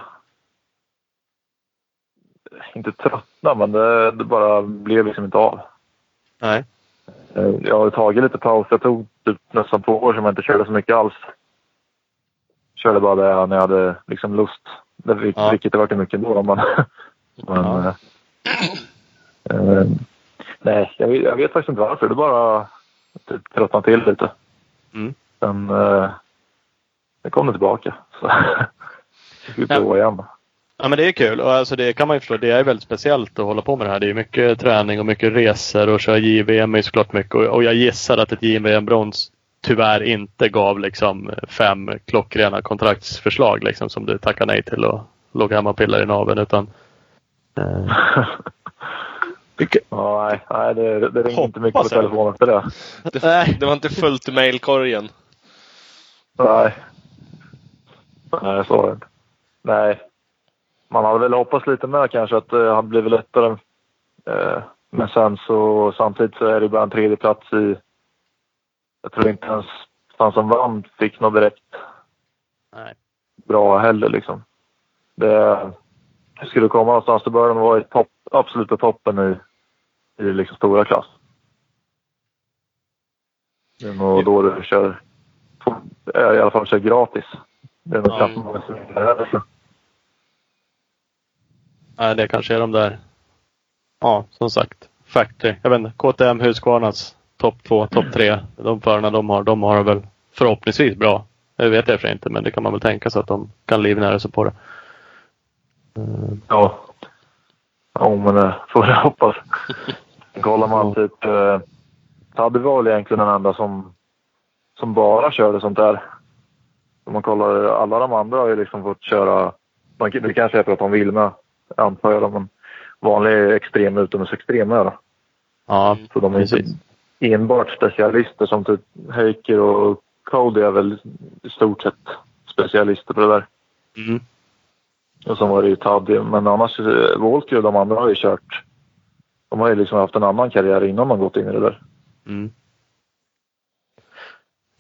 Inte tröttnade, men det, det bara blev liksom inte av.
Nej.
Eh, Jag har tagit lite paus. Jag tog typ nästan två år som jag inte körde så mycket alls. Körde bara det när jag hade liksom lust. Det,
Ja.
Vilket det varit mycket då. Men, men,
Ja.
eh, eh, nej, jag vet, jag vet faktiskt inte varför. Det bara typ, tröttnade till lite.
Mm.
Sen eh, det kom det tillbaka. Så vi
Ja.
prova igen.
Ja men det är kul och alltså det kan man ju förstå. Det är väldigt speciellt att hålla på med det här. Det är mycket träning och mycket resor och köra JVM är såklart mycket. Och, och jag gissar att ett JVM-brons tyvärr inte gav liksom fem klockrena kontraktsförslag liksom som du tackar nej till och låg hemma och pillade i naveln utan eh,
Ja, nej, det, det ringde inte mycket på telefonen efter det.
Det,
Nej.
det var inte fullt i mailkorgen.
Nej. Nej, så var det inte. Nej. Man hade väl hoppats lite mer kanske att det hade blivit lättare. Eh, men sen så samtidigt så är det bara en tredje plats i... Jag tror inte ens han som vann fick något direkt
nej.
bra heller liksom. Det, skulle komma någonstans. Det började vara i topp, absoluta toppen i, i liksom stora klass. Det är nog då du kör, i alla fall kör gratis. Det är nog knappt många som gör det. Alltså.
Nej, det kanske är de där. Ja, som sagt. Factory. Jag vet inte. KTM Husqvarnas topp två, topp tre. De förarna de har, de har väl förhoppningsvis bra. Det vet jag för inte, men det kan man väl tänka sig att de kan livnära sig på det. Eh,
Ja. Ja, men det får jag hoppas. Kollar man typ... Eh, Tadde var väl egentligen den enda som, som bara körde sånt där. Om man kollar, alla de andra har ju liksom fått köra... Man, det kanske är för att de vill med, antar jag. Men vanlig extrem utomhusextrem är det.
Ja,
Så de är inte
precis.
enbart specialister som typ Heiker och Cody är väl i stort sett specialister på det där.
Mm.
Och så var det ju Taddy. Men annars, eh, Walker och de andra har ju kört. De har ju liksom haft en annan karriär innan de gått in i det där.
Mm.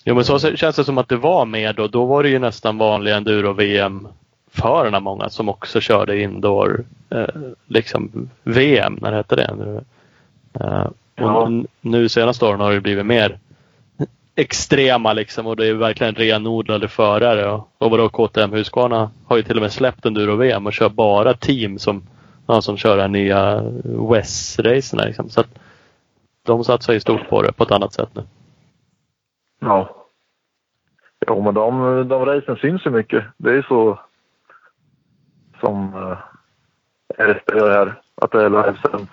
Jo men så känns det som att det var mer då. Då var det ju nästan vanliga enduro-VM förarna många som också körde indoor eh, liksom VM när det hette det. Nu. Eh, och
Ja.
nu senaste åren har det blivit mer extrema liksom och det är verkligen renodlade förare. Och, och vadå KTM Husqvarna har ju till och med släppt enduro-VM och kör bara team som, ja, som kör de här nya West-racerna. Liksom. Så att de satsar ju stort på det på ett annat sätt nu.
Ja. Jo, men de, de racen syns ju mycket. Det är ju så som eh, RSP gör här. Att det är livesänt.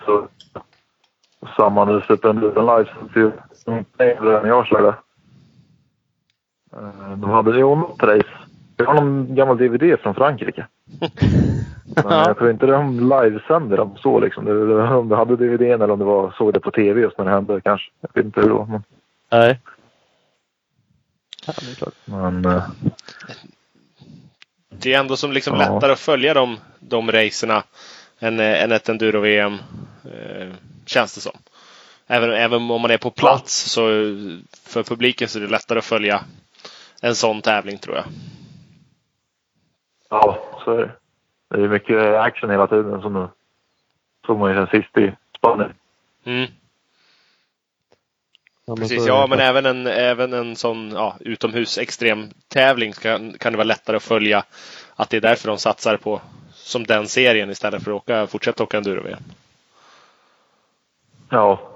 Samma nu sätter livesänds ju längre än jag körde. Eh, De hade ju något race. Jag har någon gammal DVD från Frankrike. Men jag tror inte de livesände dem så liksom. Om de hade DVDn eller om det var såg det på TV just när det hände kanske. Jag vet inte hur det var. Men,
Nej. Ja, det är klart.
men eh,
Det är ändå som liksom
Ja.
lättare att följa de, de racerna än, eh, än ett enduro-VM. Eh, känns det som. Även, även om man är på plats så för publiken så är det lättare att följa en sån tävling tror jag.
Ja, så är det. Det är mycket action hela tiden som nu. Såg man ju sen sist i Spanien.
Mm. Precis, ja men även en, även en sån ja, utomhus extremtävling kan, kan det vara lättare att följa. Att det är därför de satsar på som den serien istället för att åka, fortsätta åka enduro-VM.
Ja.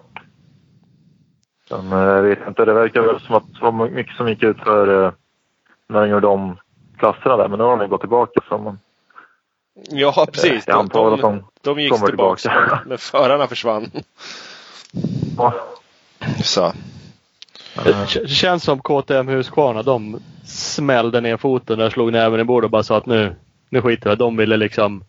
Sen eh, vet jag inte, det verkar väl som att det var mycket som gick ut för eh, när de gjorde om klasserna där. Men nu har de gått tillbaka. Så man,
Ja, precis.
jag
De, de,
de
de gick tillbaka,
tillbaka.
men förarna försvann.
ja,
Så.
Det känns som KTM Husqvarna, de smällde ner foten där, slog näven i bordet och bara sa att nu, nu skiter vi De ville liksom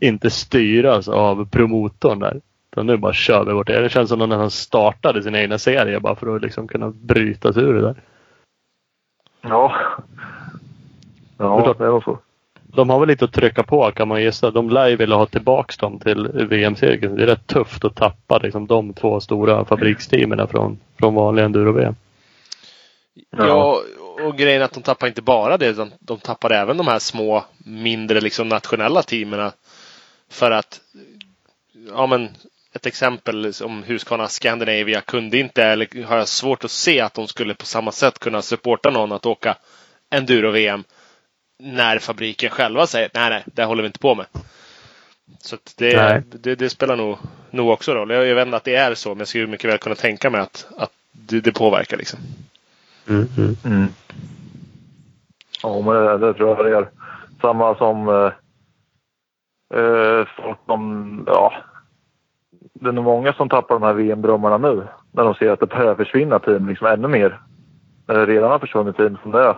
inte styras av promotorn där. Utan nu bara kör vi vårt eget. Det känns som att de nästan startade sin egna serie bara för att liksom kunna bryta sig ur det där.
ja.
Det
Ja, det var så.
De har väl lite att trycka på kan man gissa. De lär ju vilja ha tillbaks dem till VM-cirkeln. Det är rätt tufft att tappa liksom, de två stora fabriksteamen från, från vanliga enduro-VM.
Ja, och grejen är att de tappar inte bara det, utan de tappar även de här små, mindre liksom nationella teamen. För att, ja men, ett exempel som Husqvarna Scandinavia kunde inte, eller har jag svårt att se att de skulle på samma sätt kunna supporta någon att åka enduro-VM när fabriken själva säger nej, nej, det håller vi inte på med. Så att det, det, det spelar nog, nog också roll. Jag, jag vet inte att det är så, men jag skulle mycket väl kunna tänka mig att, att det, det påverkar. Liksom.
Mm. Ja, men det, det tror jag det gör. Samma som eh, eh, folk som, ja. Det är nog många som tappar de här VM-drömmarna nu. När de ser att det börjar försvinna team liksom ännu mer. När det redan har försvunnit team som det är.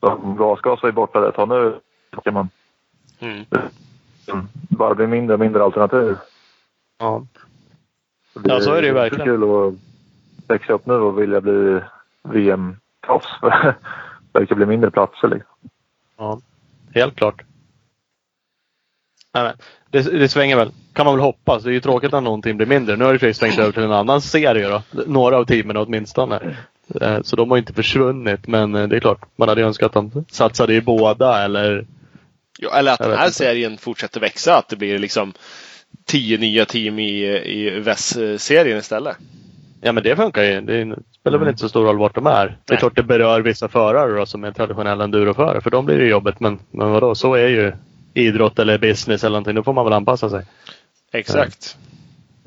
Så gasgas ju borta ett tag nu. Kan man
Mm.
mm, bara blir mindre och mindre alternativ.
Ja.
Det
Ja, så är det ju
är
verkligen.
kul att växa upp nu och vilja bli VM-proffs. det verkar bli mindre platser liksom.
Ja, helt klart. Nej, det, det svänger väl. Kan man väl hoppas. Det är ju tråkigt när någonting blir mindre. Nu har det sig svängt över till en annan serie då. Några av teamen åtminstone. Eh, Så de har inte försvunnit. Men eh, det är klart, man hade önskat att de satsade i båda eller
Ja, eller att den här
inte.
serien fortsätter växa. Att det blir liksom tio nya team i, i VES-serien istället.
Ja men det funkar ju. Det spelar väl
Mm.
inte så stor roll vart de är. Det är
Nej.
klart det berör vissa förare då, som är traditionella enduroförare. För de blir det jobbet. Men, men vadå, så är ju idrott eller business eller någonting. Då får man väl anpassa sig.
Exakt.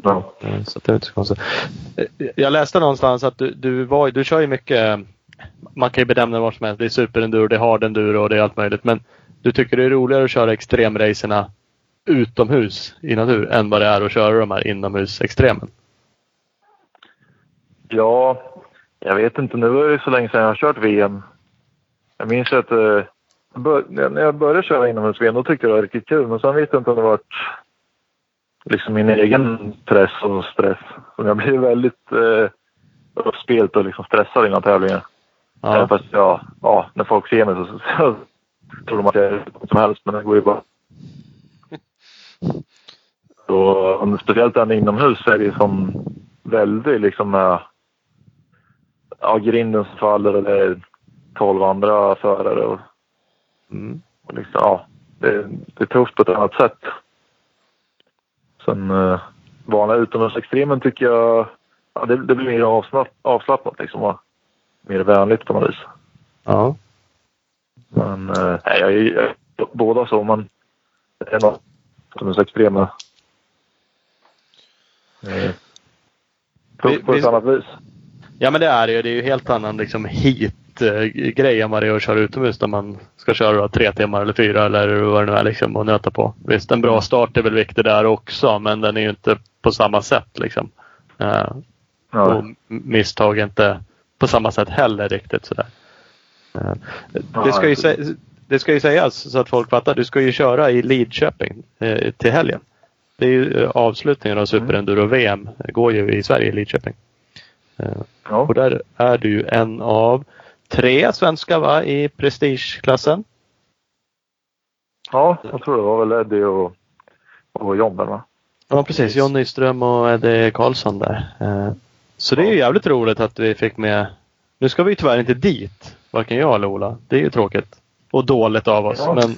Ja.
Så det är inte så konstigt. Eh, Jag läste någonstans att du, du, var, du kör ju mycket, man kan ju det vad som helst. Det är superenduro, det är hardenduro och det är allt möjligt. Men du tycker det är roligare att köra extremracerna utomhus i natur än vad det är att köra de här inomhusextremen?
Ja, jag vet inte. Nu är det så länge sedan jag har kört VM. Jag minns att eh, bör, när jag började köra inomhus-VM då tyckte jag det var riktigt kul. Men sen vet jag inte om det varit liksom min egen press och stress. Så jag blir väldigt eh, uppspelt och liksom stressad innan tävlingar. Även
Ja.
fast ja, ja, när folk ser mig så, så, så tror de att jag är som helst. Men det går ju bara. Så, om- speciellt den inomhus så är det som väldigt liksom... eh, ja, grinden som faller är 12 andra förare. Och,
Mm.
och liksom, ja, det, det är tufft på ett annat sätt. Sen eh, vanliga utomhusextremen tycker jag ja, det, det blir mer avslapp, avslappnat liksom. Mer vänligt på något vis.
Ja.
Men eh, nej, jag är båda så, men det är något utomhusextremen. Eh, Tufft på
Vi-
ett
vi-
annat vis.
Ja men det är det ju. Det är ju helt annan liksom hit-grej än vad det är att köra utomhus där man ska köra tre timmar eller fyra eller vad det nu är liksom och nöta på. Visst en bra start är väl viktig där också men den är ju inte på samma sätt liksom. Eh,
Ja.
och misstag är inte på samma sätt heller riktigt sådär. Eh, det, ska ju sä- det ska ju sägas så att folk fattar. Du ska ju köra i Lidköping eh, till helgen. Det är ju eh, avslutningen av Superenduro-VM. Det går ju i Sverige i Lidköping. Eh,
Ja.
och där är du en av tre svenskar va, i prestigeklassen.
ja, jag tror det var väl Eddie och, och John där va?
Ja precis, John Nyström och Eddie Karlsson där. Eh, Så det är ju jävligt roligt att vi fick med. Nu ska vi tyvärr inte dit, varken jag eller Ola. Det är ju tråkigt. Och dåligt av oss.
Ja.
Men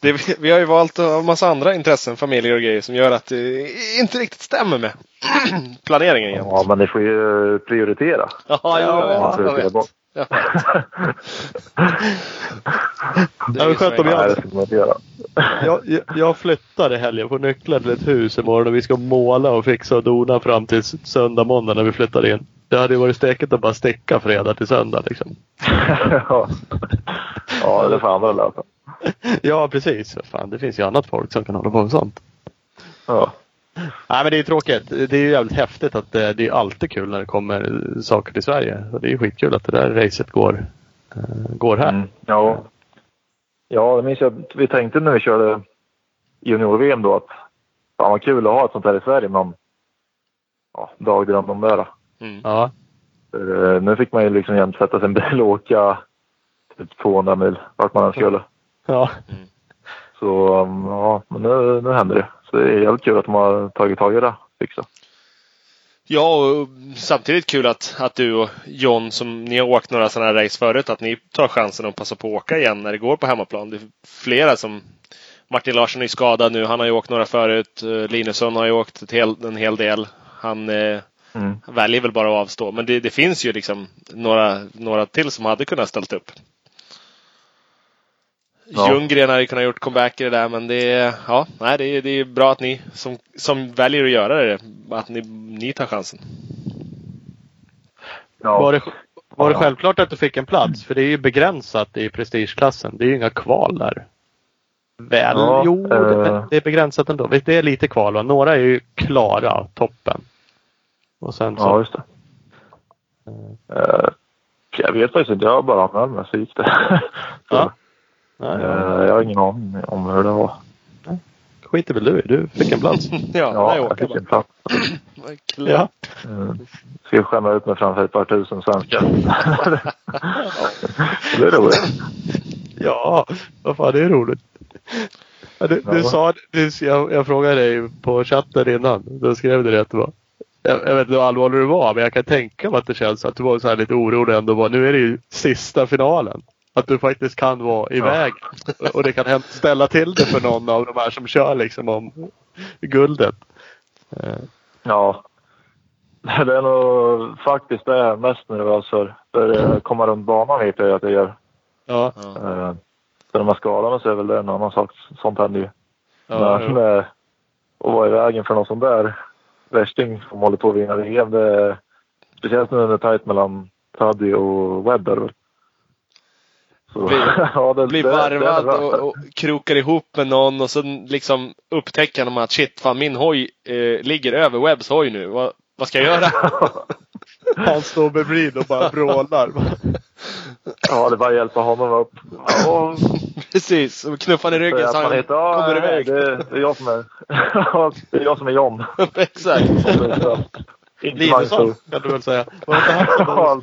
Det, vi har ju valt en massa andra intressen, familjer och grejer som gör att det inte riktigt stämmer med planeringen igen.
Ja, men ni får ju prioritera.
Ja, ja,
Man
jag vet.
bort.
Jag vet. Det
Ja,
är
skönt om jag- jag, jag, jag flyttar i helgen. Får nycklar till ett hus imorgon och vi ska måla och fixa och dona fram till söndag, måndag när vi flyttar in. Det hade ju varit stekigt att bara sticka fredag till söndag liksom.
ja. ja, det får andra lösa.
Ja precis. Fan, det finns ju annat folk som kan hålla på med sånt.
Ja.
Nej men det är tråkigt. Det är ju jävligt häftigt att det, det är alltid kul när det kommer saker till Sverige. Och det är ju skitkul att det där racet går, eh, går här.
Mm. Ja. Ja, det minns jag att vi tänkte när vi körde junior-VM då att fan vad kul att ha ett sånt här i Sverige. Men ja, dagdröm om det. då.
Mm.
Ja.
För, eh, nu fick man ju liksom jämt sätta en bil och åka typ 200 mil vart man än skulle.
Ja.
Så um, ja, men nu, nu händer det. Så det är jävligt kul att de har tagit tag i det. Fixa.
Ja, och samtidigt kul att, att du och John, som ni har åkt några sådana här race förut, att ni tar chansen att passa på att åka igen när det går på hemmaplan. Det är flera som Martin Larsson är skadad nu. Han har ju åkt några förut. Eh, Linusson har ju åkt ett hel, en hel del. Han eh,
Mm.
väljer väl bara att avstå. Men det, det finns ju liksom några, några till som hade kunnat ställt upp.
Ja.
Ljunggren hade kunnat gjort comeback i det där men det är, ja, nej, det är, det är bra att ni som, som väljer att göra det, att ni, ni tar chansen.
Ja.
Var, det, var det självklart att du fick en plats? För det är ju begränsat i prestigeklassen. Det är ju inga kval där. Väl?
Ja,
jo, det,
eh.
det är begränsat ändå. Det är lite kval va? Några är ju klara, toppen. Och sen så.
Ja, just det. Eh, jag vet faktiskt inte. Jag bara anmälde mig så gick det. så,
Ja. Nej, ja.
jag har ingen aning om hur det var.
skiter väl du. Du fick en plats.
Ja,
Ja,
nej,
jag
åka
fick
bara.
en plats.
ja.
Eh, ska jag skämma ut mig framför ett par tusen svenskar. det är roligt.
Ja, vad fan det är roligt. Du, du
Ja.
sa, du, jag, jag frågade dig på chatten innan. Då skrev du det att det var jag, jag vet inte hur allvarlig du var, men jag kan tänka mig att det känns att du var så här lite orolig ändå. Nu är det ju sista finalen. Att du faktiskt kan vara i
Ja.
Och det kan ställa till det för någon av de här som kör liksom om guldet. Eh,
Ja. Det är nog faktiskt det jag är mest nervös för. För eh, komma runt banan vet jag att jag gör.
Ja,
Eh, Så när man skadar mig så är väl det en annan sak. Sånt händer ju.
ja,
Men eh, att vara i vägen för någon sån där värsting som håller på att vinna VM. Det är, speciellt nu när det är tajt mellan Taddy och Webber. Så,
Blir-
ja, det,
Blir
det-
varvad och, och krokar ihop med någon och sen liksom upptäcker de att shit, fan min hoj eh, ligger över Webbs hoj nu. Vad, vad ska jag göra?
Han står bredvid och bara vrålar.
ja, det är bara att hjälpa honom upp. Ja,
Precis, och knuffar han i ryggen så han
heter, ja,
kommer iväg.
Det, det är jag som är, det är jag som är John.
Exakt.
Linusson kan du väl säga. Var det inte han som var,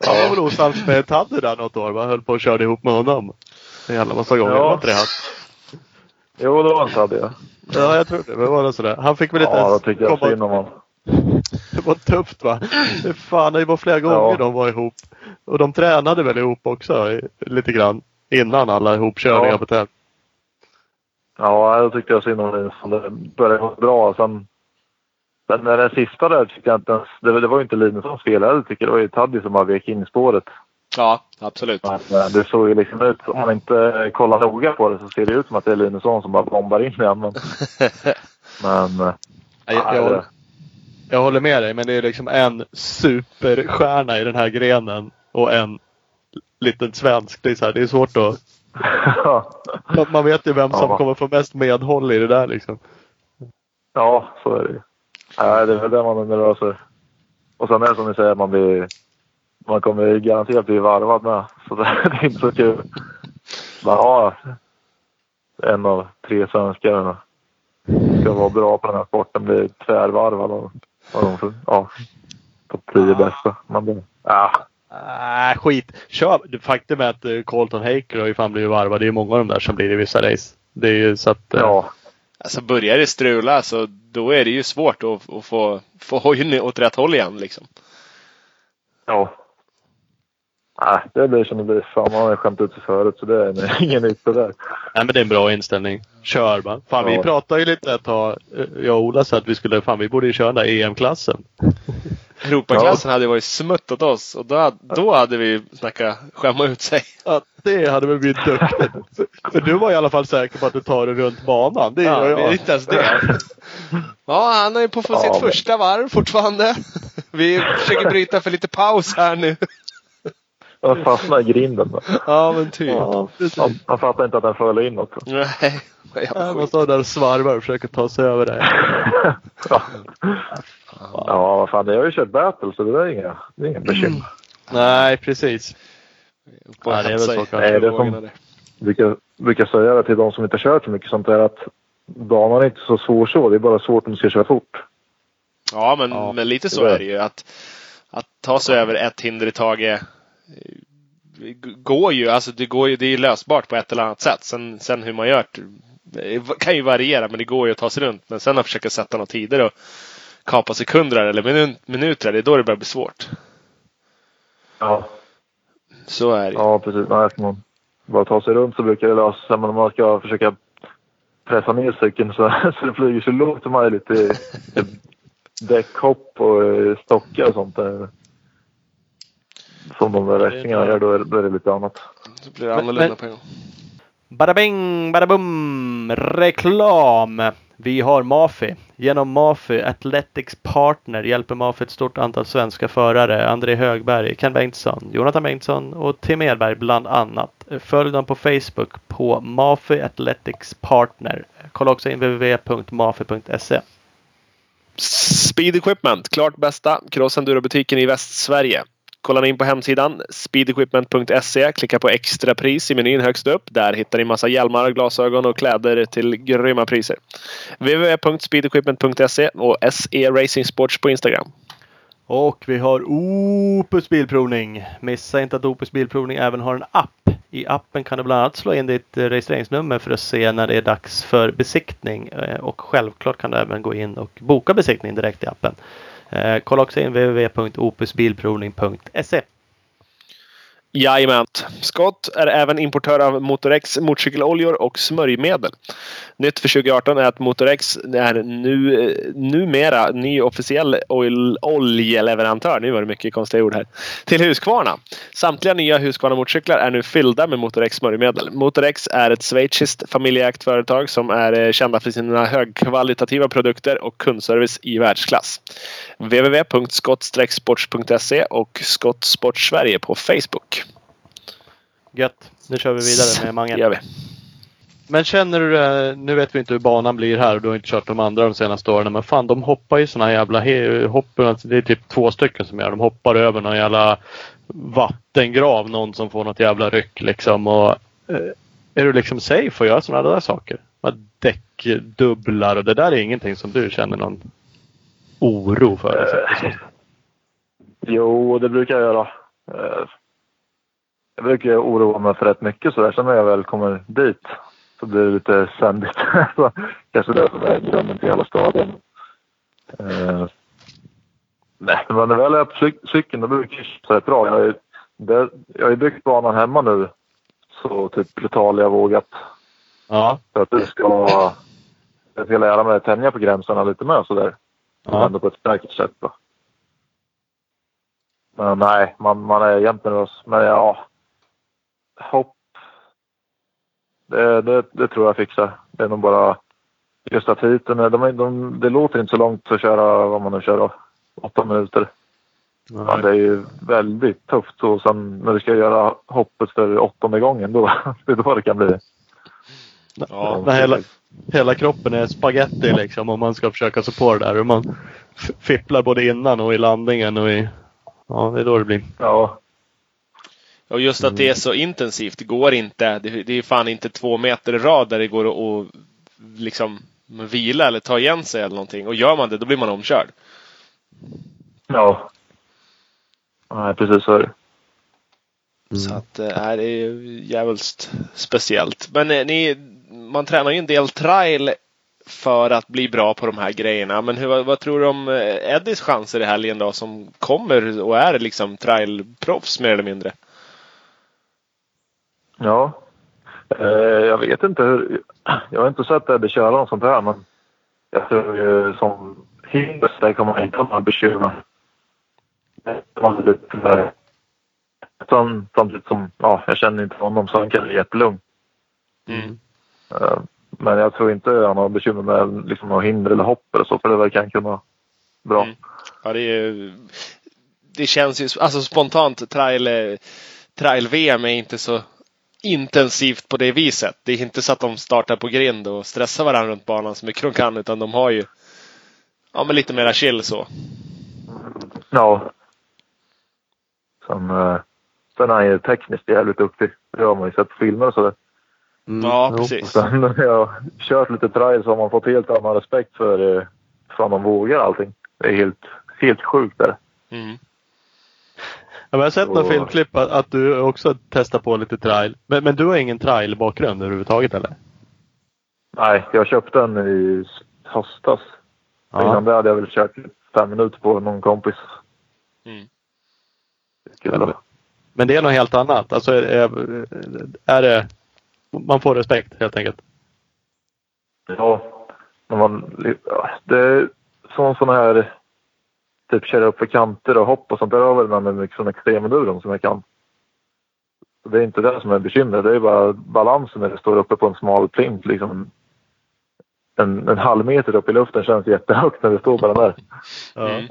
Ja,
han var väl osams med Taddy där något år? Man höll på och körde ihop med honom. En jävla massa gånger.
Ja.
Var inte det han?
Jo, det var en Taddy. Ja,
Ja, jag tror det. Men var det sådär. Han fick väl inte
ja då
ens
tycker jag
komma-
synd om honom.
Det var tufft va? Fan, det var flera gånger
Ja.
de var ihop. Och de tränade väl ihop också i- lite grann. Innan alla ihopkörningar
Ja.
på tävling.
Ja, jag tyckte jag synd om Linusson. Det började gå bra. Sen, men när den sista där tyckte jag inte ens... Det, det var ju inte Linussons fel heller tycker jag. Det var ju Taddy som bara vek in i spåret.
Ja, absolut.
Men eh, det såg ju liksom ut, om man inte kollar noga på det så ser det ut som att det är Linusson som bara bombar in igen. Men, men eh,
Jag, jag,
det-
jag håller med dig, men det är liksom en superstjärna i den här grenen och en liten svensk. Det är, så här, det är svårt att... Man, vet ju vem som
Ja.
kommer få mest medhåll i det där liksom.
ja, så är det ju. Nej, det är väl det man är nervös för. Och sen är det som ni säger, man blir... Man kommer garanterat bli varvad med. Så det, det är inte så kul. Men ja, en av tre svenskar ska vara bra på den här sporten. Blir tvärvarvad av, av de för- ja, topp tio bästa. Man blir, ja,
Äh, skit. Kör. Faktum är att eh, Colton Haker har ju fan blivit varvad. Det är ju många av de där som blir i vissa race. Det är ju så att... eh,
ja,
Alltså börjar det strula så då är det ju svårt att, att få, få hojen åt rätt håll igen liksom.
ja. Nej, det blir som det blir. Fan, man har skämt ut sig förut så det är ingen nytt det där.
Nej men det är en bra inställning. Kör bara. Fan vi
Ja.
pratade ju lite ett tag, eh, jag och Ola, så att vi skulle, fan vi borde ju köra den där EM-klassen.
Europaklassen hade varit smutt åt oss och då, då hade vi snackat skämma ut sig.
Ja, det hade väl blivit duktigt. För- För du var i alla fall säker på att du tar det runt banan. Det
Ja,
gör
men
jag.
inte ens det. Ja, han är på
Ja,
sitt
men-
första varv fortfarande. Vi försöker bryta för lite paus här nu.
Jag fastnade i grinden. då.
Ja, men typ.
Ja.
Man, man fattar inte att den föll.
Nej, jävla
Ja, Man
skit.
står där och svarvar och försöker ta sig över det.
ja. ja, vad fan. Jag har ju kört battle så det där är inga, det är inga bekymmer.
Nej, precis.
På
Ja, det är väl så kanske.
Nej, det är som- brukar, brukar säga det till de som inte kört så mycket sånt där att banan är inte så svår så. Det är bara svårt om du ska köra fort.
Ja, men,
Ja,
men lite så
det är
det ju. Att, att ta sig över ett hinder i taget går ju. Alltså det, går ju, det är ju lösbart på ett eller annat sätt. Sen, sen hur man gör det kan ju variera, men det går ju att ta sig runt. Men sen att försöka sätta några tider och kapa sekunder eller minu- minuter, det är då det börjar bli svårt.
Ja,
Så är det
ja precis. Nej, ska man bara ta sig runt så brukar det lösa sig. Men om man ska försöka pressa ner cykeln så, så det flyger så lågt som möjligt i, däckhopp och stockar och sånt där. Som de där värstingarna gör, då är, då är det lite annat.
Så blir det
Men-
annorlunda
men-
på en gång.
Bada bing, bada bum. Reklam. Vi har Mafi. Genom Mafi Athletics Partner hjälper Mafi ett stort antal svenska förare. André Högberg, Ken Bengtsson, Jonathan Bengtsson och Tim Edberg bland annat. Följ dem på Facebook på Mafi Athletics Partner. Kolla också in www.mafi.se.
Speed Equipment, klart bästa cross-enduro-butiken i Västsverige. Kolla in på hemsidan speedequipment.se. Klicka på extrapris i menyn högst upp. Där hittar ni massa hjälmar, glasögon och kläder till grymma priser. www.speedequipment.se och SE Racing Sports på Instagram.
Och vi har Opus Bilprovning. Missa inte att Opus Bilprovning även har en app. I appen kan du bland annat slå in ditt eh, registreringsnummer för att se när det är dags för besiktning. Eh, och självklart kan du även gå in och boka besiktning direkt i appen. Eh, kolla också in www.opusbilprovning.se.
Jajamän. Scott är även importör av Motorex motorcykeloljor och smörjmedel. Nytt för 2018 är att Motorex är nu, numera ny officiell oil, oljeleverantör. Nu var det mycket konstiga ord här. Till Husqvarna. Samtliga nya Husqvarna motorcyklar är nu fyllda med Motorex smörjmedel. Motorex är ett schweiziskt familjeägt företag som är eh, kända för sina högkvalitativa produkter och kundservice i världsklass. www.scott-sports.se och Scott Sport Sverige på Facebook.
Gött. Nu kör vi vidare med
Det
Mange.
gör vi.
Men känner du, eh, nu vet vi inte hur banan blir här och du har inte kört de andra de senaste åren. Men fan de hoppar ju såna här jävla hopp, alltså det är typ två stycken som gör. De hoppar över någon jävla vattengrav. Någon som får något jävla ryck liksom. Och, eh, är du liksom safe att göra sådana där saker? Däckdubblar och det där är ingenting som du känner någon oro för? Alltså.
Jo, det brukar jag göra. Jag brukar oroa mig för rätt mycket sådär. Sen när jag väl kommer dit så blir det lite sändigt. Kanske det som är grunden till alla skador. Eh, Nej, men när väl är på cyk- cykeln då brukar det rätt bra. Jag har, ju- det, jag har ju byggt banan hemma nu. Så typ har jag vågat.
Ja.
För att det ska, jag ska lära mig att tänja på gränserna lite mer sådär.
Ja.
Ändå på ett säkert sätt då. Men nej, man, man är jämt nervös. Men ja, hopp. Det, det, det tror jag fixar. Det är nog bara just att hiten, de, är- de, det låter inte så långt att köra vad man nu kör då, åtta minuter. Ja, det är ju väldigt tufft och sen när du ska göra hoppet för åttonde gången då, det är då det kan bli.
Ja.
När hela, hela kroppen är spaghetti liksom om man ska försöka sig på det där. Och man fipplar både innan och i landningen och i... Ja, det är då det blir.
Ja,
Och just att det är så intensivt. Det går inte. Det, det är fan inte två meter i rad där det går att liksom vila eller ta igen sig eller någonting. Och gör man det, då blir man omkörd.
ja. Nej, precis så är det.
Så att äh, det är ju jävligt speciellt. Men eh, ni, man tränar ju en del trail för att bli bra på de här grejerna. Men hur, vad, vad tror du om eh, Eddies chanser i helgen då som kommer och är liksom trailproffs mer eller mindre?
Ja. Eh, jag vet inte hur... Jag har inte sett Eddie köra något sånt här, men jag tror ju som hinder så där kommer man inte ha några bekymmer. Det Samtidigt som, ja, jag känner inte honom så han kan bli jättelugn.
Mm.
Eh, Men jag tror inte han har bekymmer med liksom, några hinder eller hopp eller så, för det verkar han kunna bra.
Mm. Ja, det, är, ju- det känns ju alltså spontant trail, trail-VM är inte så intensivt på det viset. Det är inte så att de startar på grind och stressar varandra runt banan så mycket de kan utan de har ju ja, men lite mera chill så.
Ja. Sen, eh, sen är han ju tekniskt jävligt duktig. Det har man ju sett på filmer och sådär.
Mm,
Ja,
jo.
Och
precis.
sen när jag har kört lite trail så har man fått helt annan respekt för eh, fan de vågar allting. Det är helt, helt sjukt där.
Mm.
Ja, men jag har sett några
Och-
filmklipp att, att du också testar på lite trail. Men, men du har ingen trail-bakgrund överhuvudtaget eller?
Nej, jag köpte den i höstas. Innan det hade jag väl kört fem minuter på någon kompis.
Mm.
Då.
Men det är något helt annat. Alltså är, är, är det... Man får respekt helt enkelt.
Ja, när man, ja, det är som sån här typ köra upp för kanter och hopp och sånt. Där har väl man med mycket sån extremenduron som jag kan. Så det är inte det som är bekymret. Det är bara balansen när det står uppe på en smal plint. Liksom. En, en halv meter upp i luften känns jättehögt när det står bara där.
Ja.
Mm.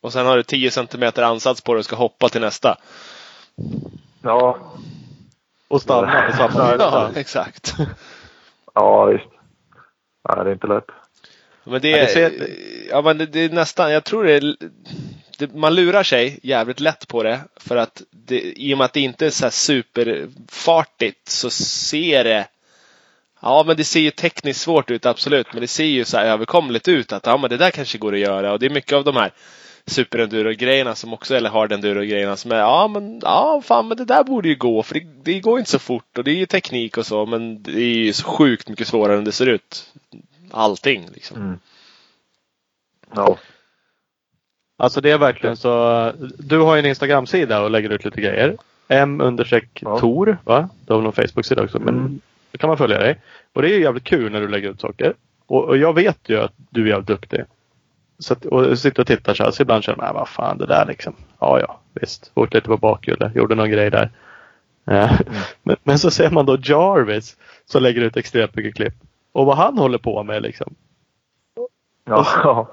Och sen har du 10 centimeter ansats på dig och ska hoppa till nästa.
Ja,
Och stanna på samma
Ja,
exakt.
ja visst. Nej, det är inte lätt.
Men det
Ja,
är,
det ser-
ja, men det, det är nästan, jag tror det är, det, man lurar sig jävligt lätt på det. För att det, i och med att det inte är så här superfartigt så ser det Ja, men det ser ju tekniskt svårt ut, absolut. Men det ser ju så här överkomligt ut att ja, men det där kanske går att göra. Och det är mycket av de här superenduro-grejerna som också, eller hard enduro-grejerna som är ja, men ja, fan, men det där borde ju gå. För det, det går inte så fort och det är ju teknik och så, men det är ju så sjukt mycket svårare än det ser ut. Allting liksom.
Mm. Ja.
Alltså det är verkligen så. Du har ju en Instagram-sida och lägger ut lite grejer. M understreck
Ja.
Tor, va? Du har väl någon Facebook-sida också. Men
Mm.
då kan man följa dig. Och det är ju jävligt kul när du lägger ut saker. Och, och jag vet ju att du är jävligt duktig. Så att, och jag sitter och tittar så här, så ibland känner man, vad fan det där liksom. Ja, ja, visst. Åkte lite på bakhjulet, gjorde någon grej där. Eh, men, men så ser man då Jarvis som lägger ut extremt mycket klipp. Och vad han håller på med liksom.
Ja.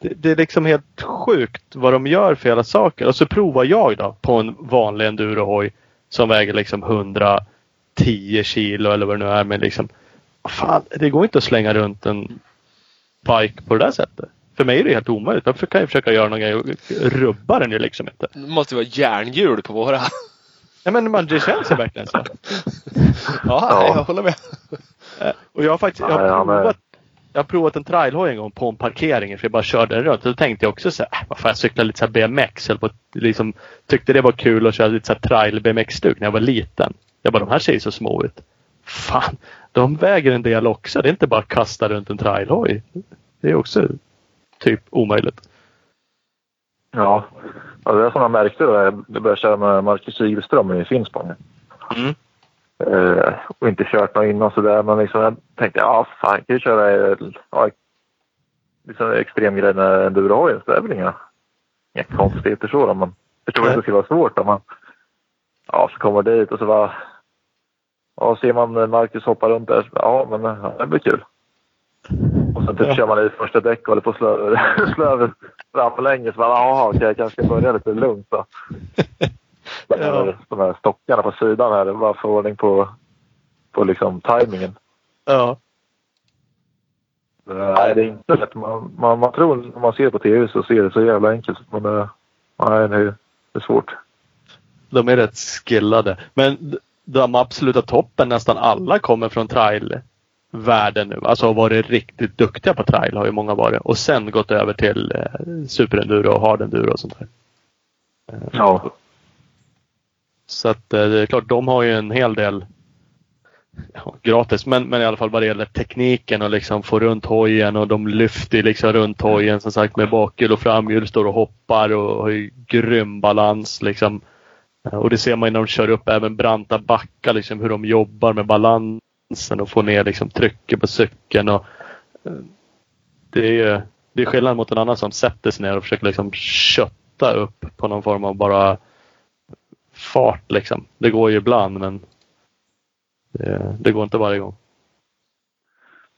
Det, det är liksom helt sjukt vad de gör för jävla saker. Och så provar jag då på en vanlig endurohoj som väger liksom 110 kilo eller vad det nu är. Men liksom, fan, det går inte att slänga runt en bike på det där sättet. För mig är det helt omöjligt. Därför kan jag försöka göra någon grej och rubba den ju liksom inte.
Det måste vara järnhjul på våra.
Ja, men man, det känns ju verkligen så.
Ja,
Ja.
jag håller med.
Eh, Och jag har faktiskt jag
Nej,
har
är-
provat, jag har provat en trailhoj en gång på en parkering för jag bara körde den runt. Och då tänkte jag också så här, äh, vad fan jag cyklar lite så BMX. På, liksom, tyckte det var kul att köra lite så trail BMX-stuk när jag var liten. Jag bara, de här ser ju så små ut. Fan, de väger en del också. Det är inte bara att kasta runt en trailhoj. Det är också typ omöjligt.
Ja, ja det är som jag märkte då. Jag började köra med Marcus Igelström i Finspång.
Mm.
Eh, och inte kört något innan sådär. Men liksom jag tänkte, ja fan, jag kan ju köra eh, ja, liksom extremgrej med endurohojen. Det är väl inga, inga konstigheter så då. Men jag tror inte det skulle vara svårt om man ja, så kommer dit och så bara Ja, ser man Marcus hoppa runt där, så, ja men ja, det blir kul. Och sen typ
Ja.
kör man i första däck och håller på att slå över framlänges. Så bara, jaha, okej, jag kanske ska börja lite lugnt då. De här,
Ja.
de här stockarna på sidan här, bara få ordning på, på liksom tajmingen.
Ja.
Nej, det är inte lätt. Man, man, man tror när man ser på tv så ser det så jävla enkelt ut. Men det, nej, det är, det svårt.
De är rätt skillade. Men de absoluta toppen, nästan alla kommer från trailvärlden nu. Alltså har varit riktigt duktiga på trail har ju många varit. Och sen gått över till eh, superenduro och hardenduro och sånt där. Eh,
Ja.
Så att eh, det är klart, de har ju en hel del ja, gratis, men, men i alla fall vad det gäller tekniken och liksom få runt hojen och de lyfter ju liksom runt hojen som sagt med bakhjul och framhjul står och hoppar och har ju grym balans liksom. Och det ser man ju när de kör upp även branta backar liksom hur de jobbar med balansen och får ner liksom trycket på cykeln och eh, det är det är skillnad mot en annan som sätter sig ner och försöker liksom kötta upp på någon form av bara fart liksom. Det går ju ibland men det, det går inte varje gång.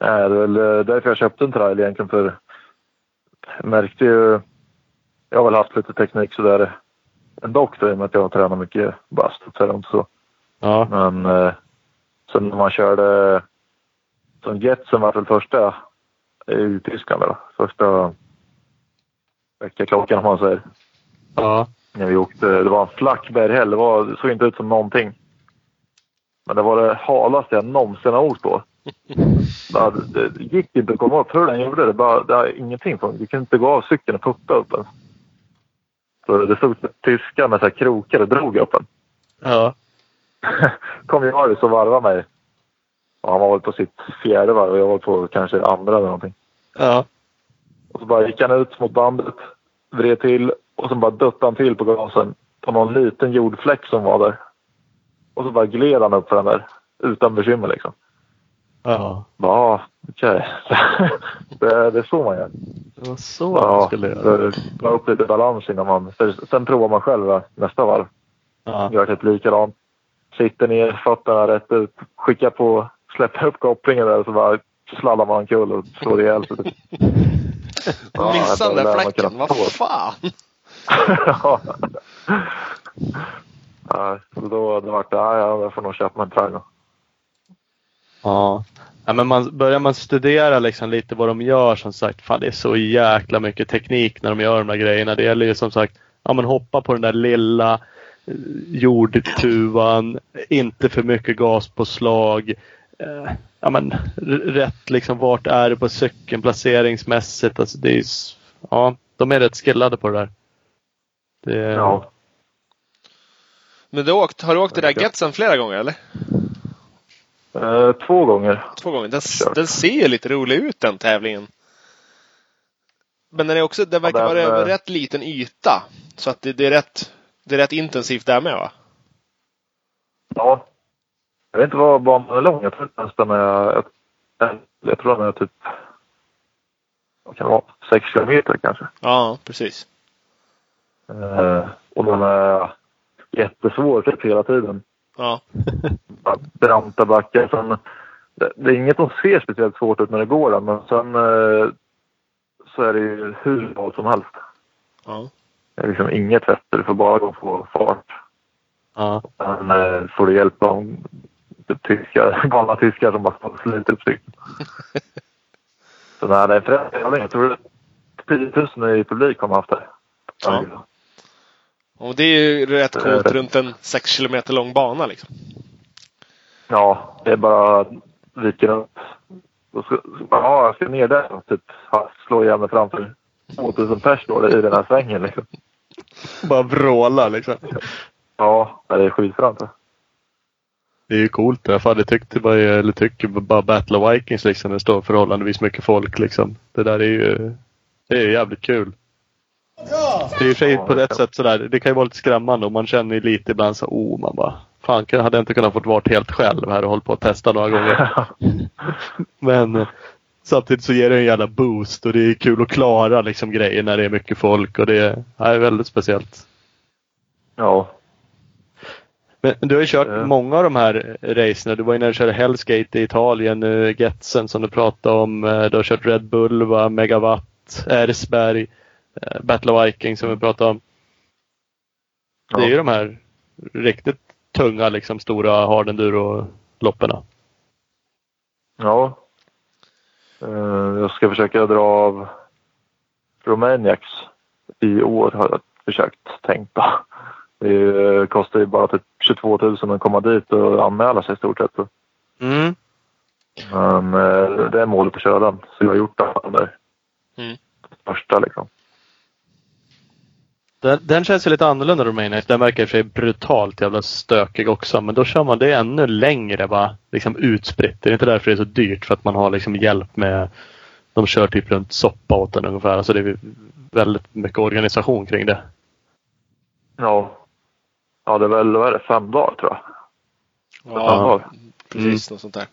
Nej, det är väl eh, därför jag köpte en trail egentligen. För jag märkte ju... Jag har väl haft lite teknik sådär ändå också i och med att jag har tränat mycket bast och så. så.
Ja,
Men eh, sen när man körde... Som Jetsen var väl första i Tyskland. Första väckarklockan om man säger.
ja,
När vi åkte. Det var en flack berghäll. Det, var, det såg inte ut som någonting. Men det var det halaste jag någonsin har åkt på. Det, gick inte att komma upp hur den gjorde. Det, bara, det har ingenting från. Vi kunde inte gå av cykeln och putta upp den. Så det stod tyskar med så här krokar och drog upp den.
ja,
kom Marius och varvade mig. Och han var väl på sitt fjärde varv och jag var på kanske andra eller någonting.
ja.
Och så bara gick han ut mot bandet, vred till och så bara duttade han till på gasen på någon liten jordfläck som var där. Och så bara gled han upp för den där utan bekymmer liksom.
ja.
Bara, ah, okej. det, det är så man gör.
Det var så man
Ja,
skulle göra.
dra upp lite balans innan man... Sen provar man själv nästa varv.
Ja,
Gör typ likadant. Sitter ner, fötterna rätt ut, skickar på, släpper upp kopplingen där och så bara sladdar man omkull och slår ihjäl sig. Ja,
Missade
man
fläcken. Vad fan!
ja. så då, då vart det, ja, jag får nog köpa mig en trädgård.
ja. ja men man, börjar man studera liksom lite vad de gör som sagt. Fan det är så jäkla mycket teknik när de gör de där grejerna. Det gäller ju som sagt ja, men hoppa på den där lilla eh, jordtuvan. Inte för mycket gaspåslag. Eh, ja, men, rätt liksom vart är det på cykeln placeringsmässigt. Alltså, det är, ja, de är rätt skillade på det där. Det,
Ja.
Men du har, åkt, har du åkt det där Getsen flera gånger eller?
Eh, två gånger.
Två gånger. Den,
Kört.
den ser lite rolig ut den tävlingen. Men den är också, den verkar
den,
vara över
eh,
rätt liten yta. Så att det, det, är rätt, det är rätt intensivt där med va?
Ja. Jag vet inte vad banan är lång. Jag tror inte ens den är... Jag, jag tror den är typ... Vad kan det vara? Sex kilometer kanske.
Ja, precis.
Eh, och den är jättesvår typ hela tiden.
Ja.
Branta backar. Sen, det, det är inget som ser speciellt svårt ut när det går där, men sen eh, så är det ju hur bra som helst.
ja.
Det är liksom inget fäste. Du får bara gå på fart.
ja.
Sen eh, får du hjälp av typ tyskar, galna tyskar som bara sliter upp cykeln. Så nej, det är en tävling. Jag tror det är 10 000 i publik har man haft där.
Ja. Och det är ju rätt coolt runt en 6 kilometer lång bana liksom.
Ja, det är bara viker upp. Så bara, ja, jag ska ner där och typ slå igen mig framför 2000 pers då i den här svängen. Liksom.
Bara vråla liksom.
Ja, det är skitfränt.
Det är ju coolt i alla fall. Det tyckte bara, eller tycker bara Battle of Vikings liksom. Det står förhållandevis mycket folk liksom. Det där är ju Det är jävligt kul. Det är i och sig på ett sätt sådär, det kan ju vara lite skrämmande och man känner ju lite ibland så oh man bara Fan, jag hade inte kunnat fått vara helt själv här och hållit på att testa några gånger. Men eh, samtidigt så ger det en jävla boost och det är kul att klara liksom grejer när det är mycket folk och det är, ja, det är väldigt speciellt.
Ja.
Men du har ju kört
Ja.
många av de här racen. Du var ju när du körde Hellskate i Italien, nu Getsen som du pratade om. Eh, Du har kört Red Bull, va? Megawatt, Ersberg, eh, Battle of Viking som vi pratade om. Det är ju de här riktigt tunga, liksom stora hard enduro-loppen.
Ja. Eh, Jag ska försöka dra av Romaniacs i år har jag försökt tänka. Det eh, kostar ju bara typ 22 000 att komma dit och anmäla sig i stort sett.
Mm.
Men eh, det är målet att köra den. Så jag har gjort den där.
Mm.
Första liksom.
Den, den känns ju lite annorlunda Romaniac. Den verkar i och för sig brutalt jävla stökig också. Men då kör man det ännu längre va? Liksom utspritt. Det är inte därför det är så dyrt. För att man har liksom hjälp med De kör typ runt soppa åt den ungefär. Alltså det är väldigt mycket organisation kring det.
Ja. Ja, det är väl vad är det, fem dagar tror jag.
Ja,
Ja.
precis. Något sånt där.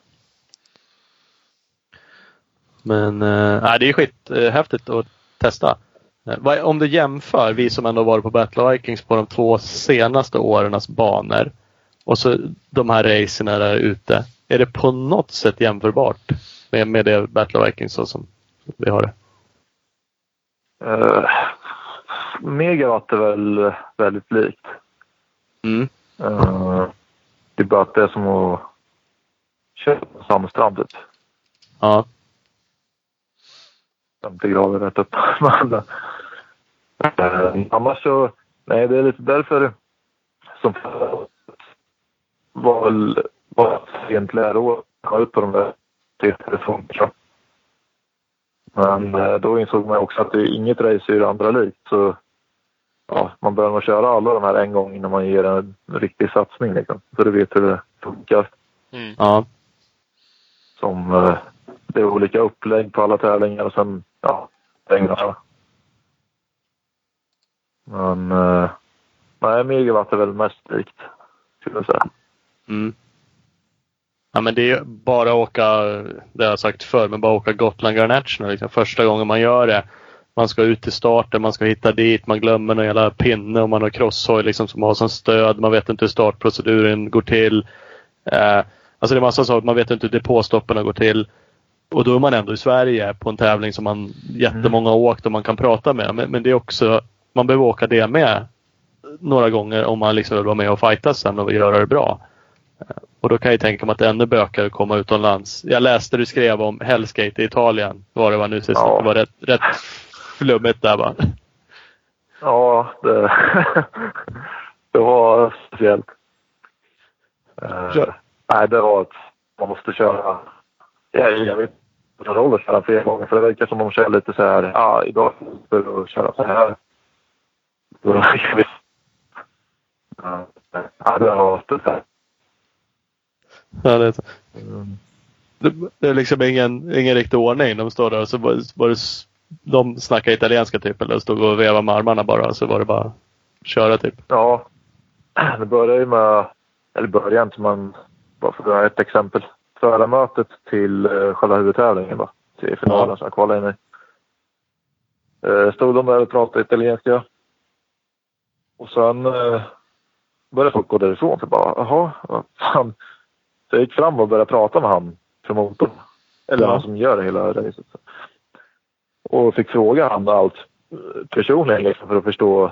Men nej, det är skit eh, häftigt att testa. Eh, Om du jämför, vi som ändå varit på Battle of Vikings på de två senaste årens banor och så de här racerna där ute. Är det på något sätt jämförbart med, med det Battle of Vikings så som vi har det?
Uh, megawatt är väl väldigt likt.
Mm.
Eh, det är bara att det är som att köra på Sandstrand typ.
Ja.
50 grader rätt upp. Men, eh, annars så, nej det är lite därför som var väl bara sent läroår ut på de där telefonerna. Men eh, då insåg man också att det är inget race är det andra likt. Så ja, man bör nog köra alla de här en gång innan man ger en riktig satsning. Liksom. Så du vet hur det funkar.
Mm.
Ja.
Som eh, det är olika upplägg på alla tävlingar och sen ja, pengarna. Men eh, nej, megawatt är väl mest likt skulle jag säga.
Mm. Ja men det är bara att åka, det har jag sagt förr, men bara åka Gotland Grand National liksom, första gången man gör det. Man ska ut till starten, man ska hitta dit, man glömmer någon jävla pinne och man har crosshoj liksom som har som stöd. Man vet inte hur startproceduren går till. Eh, alltså det är massa saker, man vet inte hur depåstoppen går till. Och då är man ändå i Sverige på en tävling som man jättemånga har åkt och man kan prata med. Men, men det är också, man behöver åka det med några gånger om man liksom vill vara med och fightas sen och göra det bra. Och då kan jag tänka mig att det är ännu bökigare att komma utomlands. Jag läste du skrev om Hellskate i Italien. Var det var nu sist?
Ja.
Det var rätt, rätt flummigt där va?
Ja, det, det var speciellt. Eh,
Kör.
nej, det var att man måste köra. Jag, jag vet vad roll att köra flera gånger för det verkar som de kör lite så här. Ja, idag för att köra så här. Då, jag vet. Ja, det var speciellt.
Ja, det, är så. Det, är liksom ingen, ingen riktig ordning. De står där och så var, var det, de snackar italienska typ eller stod och vevade med armarna bara. Så var det bara köra typ.
Ja, det börjar ju med, eller börjar inte men bara för att ett exempel. Förarmötet till eh, själva huvudtävlingen då, till finalen
Ja.
som jag kvalade in i. Eh, Stod de där och pratade italienska. Och sen eh, började folk gå därifrån. Så bara, jaha, vad fan. Så jag gick fram och började prata med han, promotorn. Eller
Ja.
han som gör hela racet. Och fick fråga han allt personligen liksom, för att förstå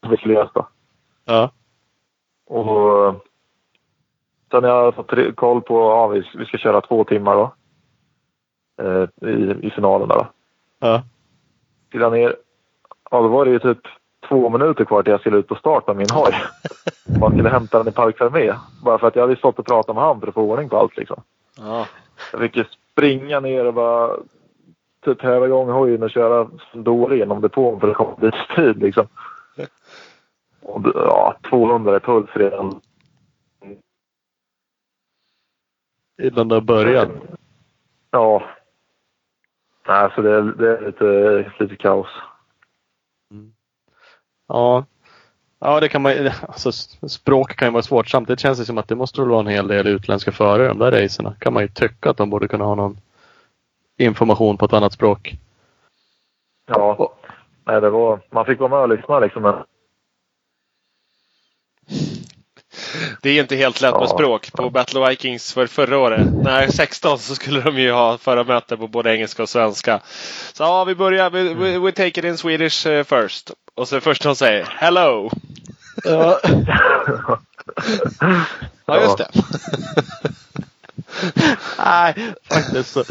vad vi skulle göra.
Ja.
Och sen har jag fått koll på, ja vi, vi ska köra två timmar då. Eh, i, I finalen där då.
Ja.
Trillade ner. Ja då var det ju typ två minuter kvar till jag skulle ut på start med min hoj. Man skulle hämta den i Park Fermé. Bara för att jag hade stått och pratat med han för att få ordning på allt liksom.
Ja.
Jag fick ju springa ner och bara typ häva igång hojen och köra som dålig genom depån för att komma dit tid liksom. Och, ja, 200 i puls redan.
Innan det har börjat.
Ja. Nej, så det är, det är lite, lite kaos.
Ja. Ja, det kan man alltså, Språk kan ju vara svårt. Samtidigt känns det som att det måste vara en hel del utländska förare i de där racerna. Kan man ju tycka att de borde kunna ha någon information på ett annat språk.
Ja, nej, det var, man fick vara med och lyssna liksom. Men,
Det är inte helt lätt med
Ja.
språk. På Battle Vikings för förra året, när 16 så skulle de ju ha förarmöte på både engelska och svenska. Så ja, vi börjar. We, we, we take it in Swedish eh, first. Och så först de säger Hello!
Ja.
Ja, just det.
Nej, faktiskt så.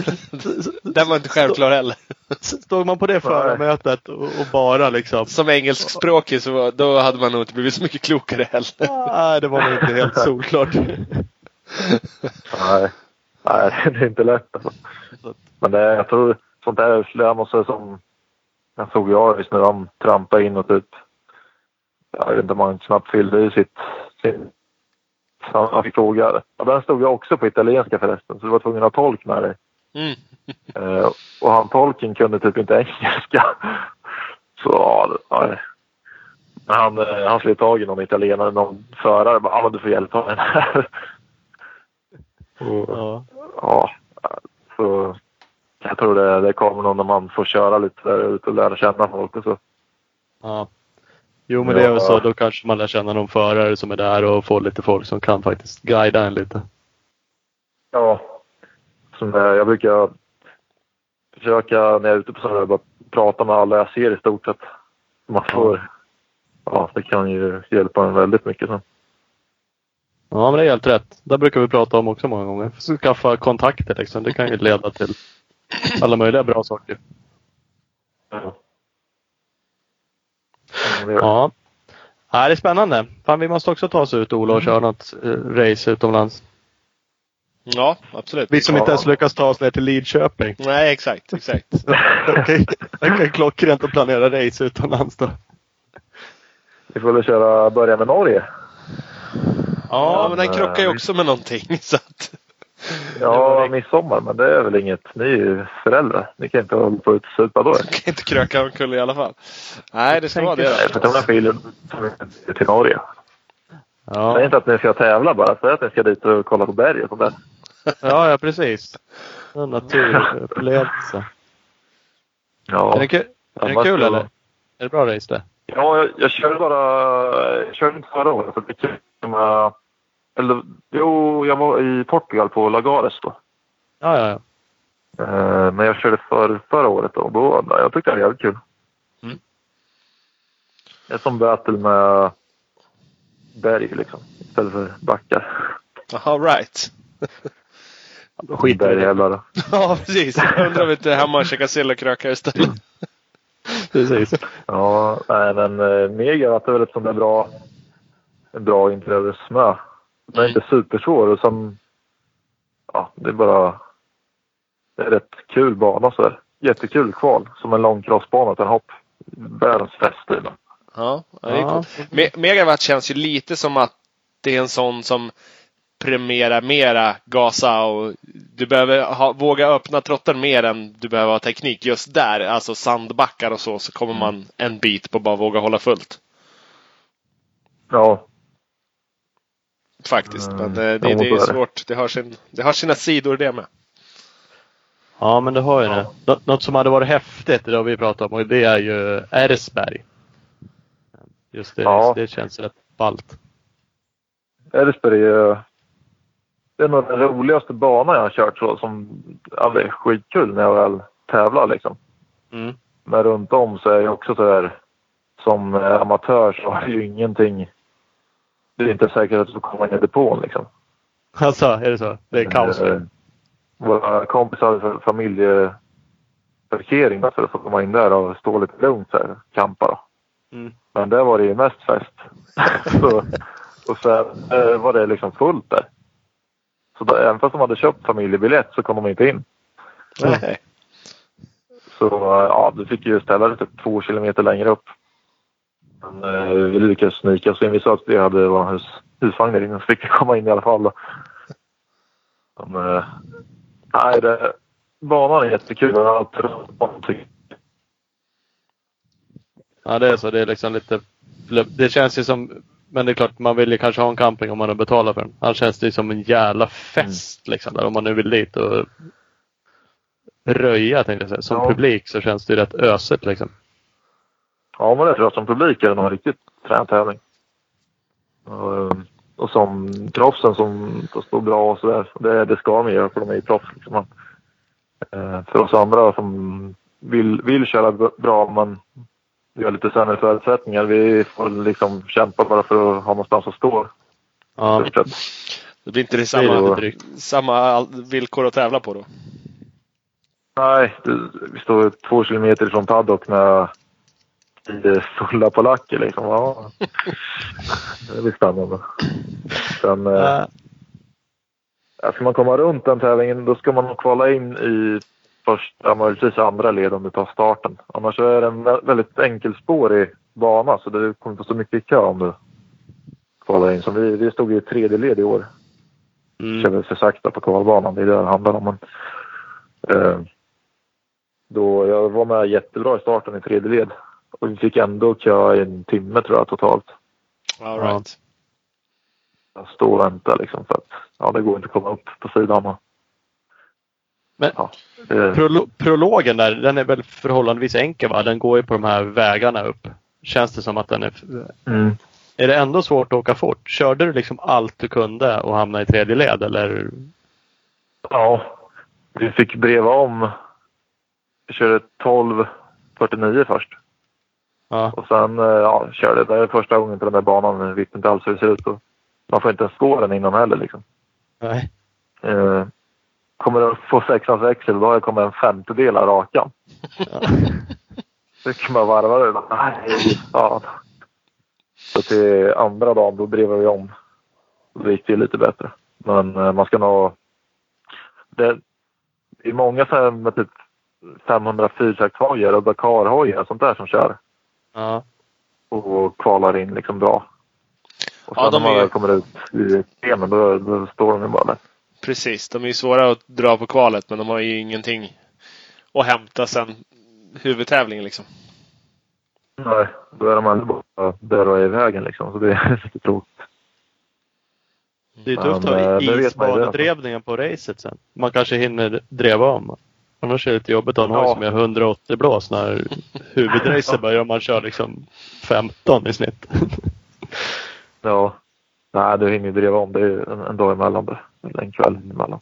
Den var inte självklar heller.
Stod man på det förarmötet och, och bara liksom.
Som engelskspråkig så var- då hade man nog inte blivit så mycket klokare heller.
Nej, det var nog inte helt solklart.
nej, nej, det är inte lätt. Alltså. Men det, jag tror sånt där lär man sig som... Jag såg jag just när de trampade in och typ... Jag vet inte om man knappt fyllde i sitt... Sin, så han fick fråga. Ja, den stod jag också på italienska förresten, så du var tvungen att ha tolk med dig.
Mm.
Eh, och han tolken kunde typ inte engelska. Så ja, ja. Men han, eh, han slog tag i någon italienare, någon förare. Bara, Ja, men du får hjälpa mig här. Och,
Ja.
ja, så jag tror det, det kommer nog när man får köra lite där ute och lära känna folk och så.
ja. Jo, men det är väl
Ja.
så. Då kanske man lär känna någon förare som är där och får lite folk som kan faktiskt guida en lite.
Ja. Som, jag brukar försöka när jag är ute på sådana här, bara prata med alla jag ser i stort sett. Man får, ja, det kan ju hjälpa en väldigt mycket sen.
Ja, men det är helt rätt. Det brukar vi prata om också många gånger. Skaffa kontakter liksom. Det kan ju leda till alla möjliga bra saker.
Ja. Ja.
Ja. det är spännande. Fan, vi måste också ta oss ut Ola och köra något eh, race utomlands.
Ja, absolut.
Vi som inte ens lyckas ta oss ner till Lidköping.
Nej, exakt, exakt.
Okej, det kan klockrent att planera race utomlands då.
Vi får väl köra, börja med Norge.
Ja, men den krockar ju
eh,
också med någonting. Så att,
Ja, midsommar, men det är väl inget. Ni är ju föräldrar. Ni kan inte hålla på och supa då.
jag kan inte kröka omkull i alla fall. Nej, det ska vara det
Nej, för de här filen till Norge.
Ja,
inte att ni ska tävla bara, för att ni ska dit och kolla på berg och där.
ja, ja precis. En naturupplevelse.
Ja,
Är det, kul, är det kul eller? Är det bra race det?
Ja, jag, jag körde bara... Jag körde inte förra året. Så det är kul eller, jo, jag var i Portugal på Lagares då.
Ja, ja, ja.
Eh, Men jag körde för, förra året då. då jag tyckte det var jävligt kul.
Mm.
Det är som battle med berg liksom. Istället för backar.
All right.
Då skiter vi i det.
Ja, precis. Jag undrar om inte Hammar käkar sill och krökar istället.
Precis.
Ja, nej men eh, Megawatt är väl ett sånt där bra, bra inträdessmö. Den är
Mm.
inte supersvår och som, ja det är bara, det är rätt kul bana så här. Jättekul kval, som en lång crossbana utan hopp. Världens fest i den.
Ja, det är
Ja.
coolt. Me- Megawatt känns ju lite som att det är en sån som premierar mera gasa och du behöver ha, våga öppna trotten mer än du behöver ha teknik just där. Alltså sandbackar och så, så kommer man en bit på bara våga hålla fullt.
Ja,
Faktiskt.
Mm.
Men eh, det, det
så
är
det.
svårt. Det har, sin, det har sina sidor det med.
Ja, men det har ju det. Nå- Något som hade varit häftigt, det har vi pratat om, och det är ju Ersberg. Just det,
Ja.
det känns rätt ballt.
Elfsborg är det är nog den roligaste banan jag har kört så som, ja det är skitkul när jag väl tävlar liksom.
Mm.
Men runt om så är jag också så här som amatör så har jag ju ingenting. Det är inte säkert att du får komma in i depån liksom.
Alltså, är det så? Det är kaos.
Eh, Våra kompisar hade för- familjeparkering för att få komma in där och stå lite lugnt så här, campa då.
Mm.
Men där var det ju mest fest. så, och sen eh, var det liksom fullt där. Så då, även fast de hade köpt familjebiljett så kom de inte in.
Nej.
Så eh, ja, du fick ju ställa dig typ två kilometer längre upp. Men eh, vi lyckades snika oss in. Vi sa att vi hade vår hus, husvagn där inne så fick vi komma in i alla fall. Då. Men, eh, nej, det, banan är jättekul.
Ja, det är så. Det är liksom lite... Det känns ju som... Men det är klart, man vill ju kanske ha en camping om man har betalat för den. Annars känns det ju som en jävla fest liksom. Där, om man nu vill dit och röja tänkte jag säga. Som
Ja.
publik så känns det ju rätt ösigt liksom.
Ja, men det tror jag som publik är det nog en riktigt frän tävling. Och, och som proffsen som får stå bra och sådär. Det, det ska de göra för de är ju proffs. Liksom. Eh, för oss andra som vill, vill köra bra men vi har lite sämre förutsättningar. Vi får liksom kämpa bara för att ha någonstans att stå.
Ja.
Det blir inte det
det
samma,
drygt.
samma villkor att tävla på då?
Nej, det, vi står två kilometer från paddock tio fulla polacker liksom. Ja. Det blir spännande. Sen, eh, ska man komma runt den tävlingen då ska man nog kvala in i första, möjligtvis andra led om du tar starten. Annars är det en vä- väldigt enkelspårig bana så det kommer inte stå mycket i kö om du kvalar in. Så vi, vi stod i tredje led i år.
mm.
Väl för sakta på kvalbanan, det är det det handlar om. Men, eh, då, jag var med jättebra i starten i tredje led. Och vi fick ändå kö i en timme tror jag totalt.
All right.
Jag stå och vänta liksom för att ja, det går inte att komma upp på sidan.
Men-
ja, det,
Prolo- prologen där, den är väl förhållandevis enkel va? Den går ju på de här vägarna upp. Känns det som att den är...
mm.
Är det ändå svårt att åka fort? Körde du liksom allt du kunde och hamna i tredje led eller?
Ja, vi fick breva om. Vi körde 12.49 först.
Ja,
Och sen eh, ja, körde det är första gången på den där banan. Jag vet inte alls hur det ser ut. Och man får inte ens gå den innan heller. Liksom.
nej.
Eh, kommer du få sexans växel då har jag kommit en femtedel av rakan.
Ja.
Så kan man varva det. Nej, fan. Så till andra dagen då brevade vi om. Då gick det lite bättre. Men eh, man ska nog... Det det är många så här med typ 500 fyrtaktshojar och Dakar-hojar och sånt där som kör.
Ja.
och kvalar in liksom bra. Och sen
Ja, de
när man
är
kommer ut i temen då, då står de ju bara där.
Precis, de är ju svåra att dra på kvalet men de har ju ingenting att hämta sen huvudtävlingen liksom.
Nej, då är de aldrig bara där och är i vägen liksom. Så det är lite tråkigt.
Det är tufft att ha
eh,
isbanedrevningen på racet sen. Man kanske hinner dreva om. Annars är det lite jobbigt att ha en hoj
Ja.
som är 180 blås när huvudracet börjar och man kör liksom 15 i snitt.
Ja. Nej, du hinner ju driva om. Det är ju en, en dag emellan. Eller en kväll emellan.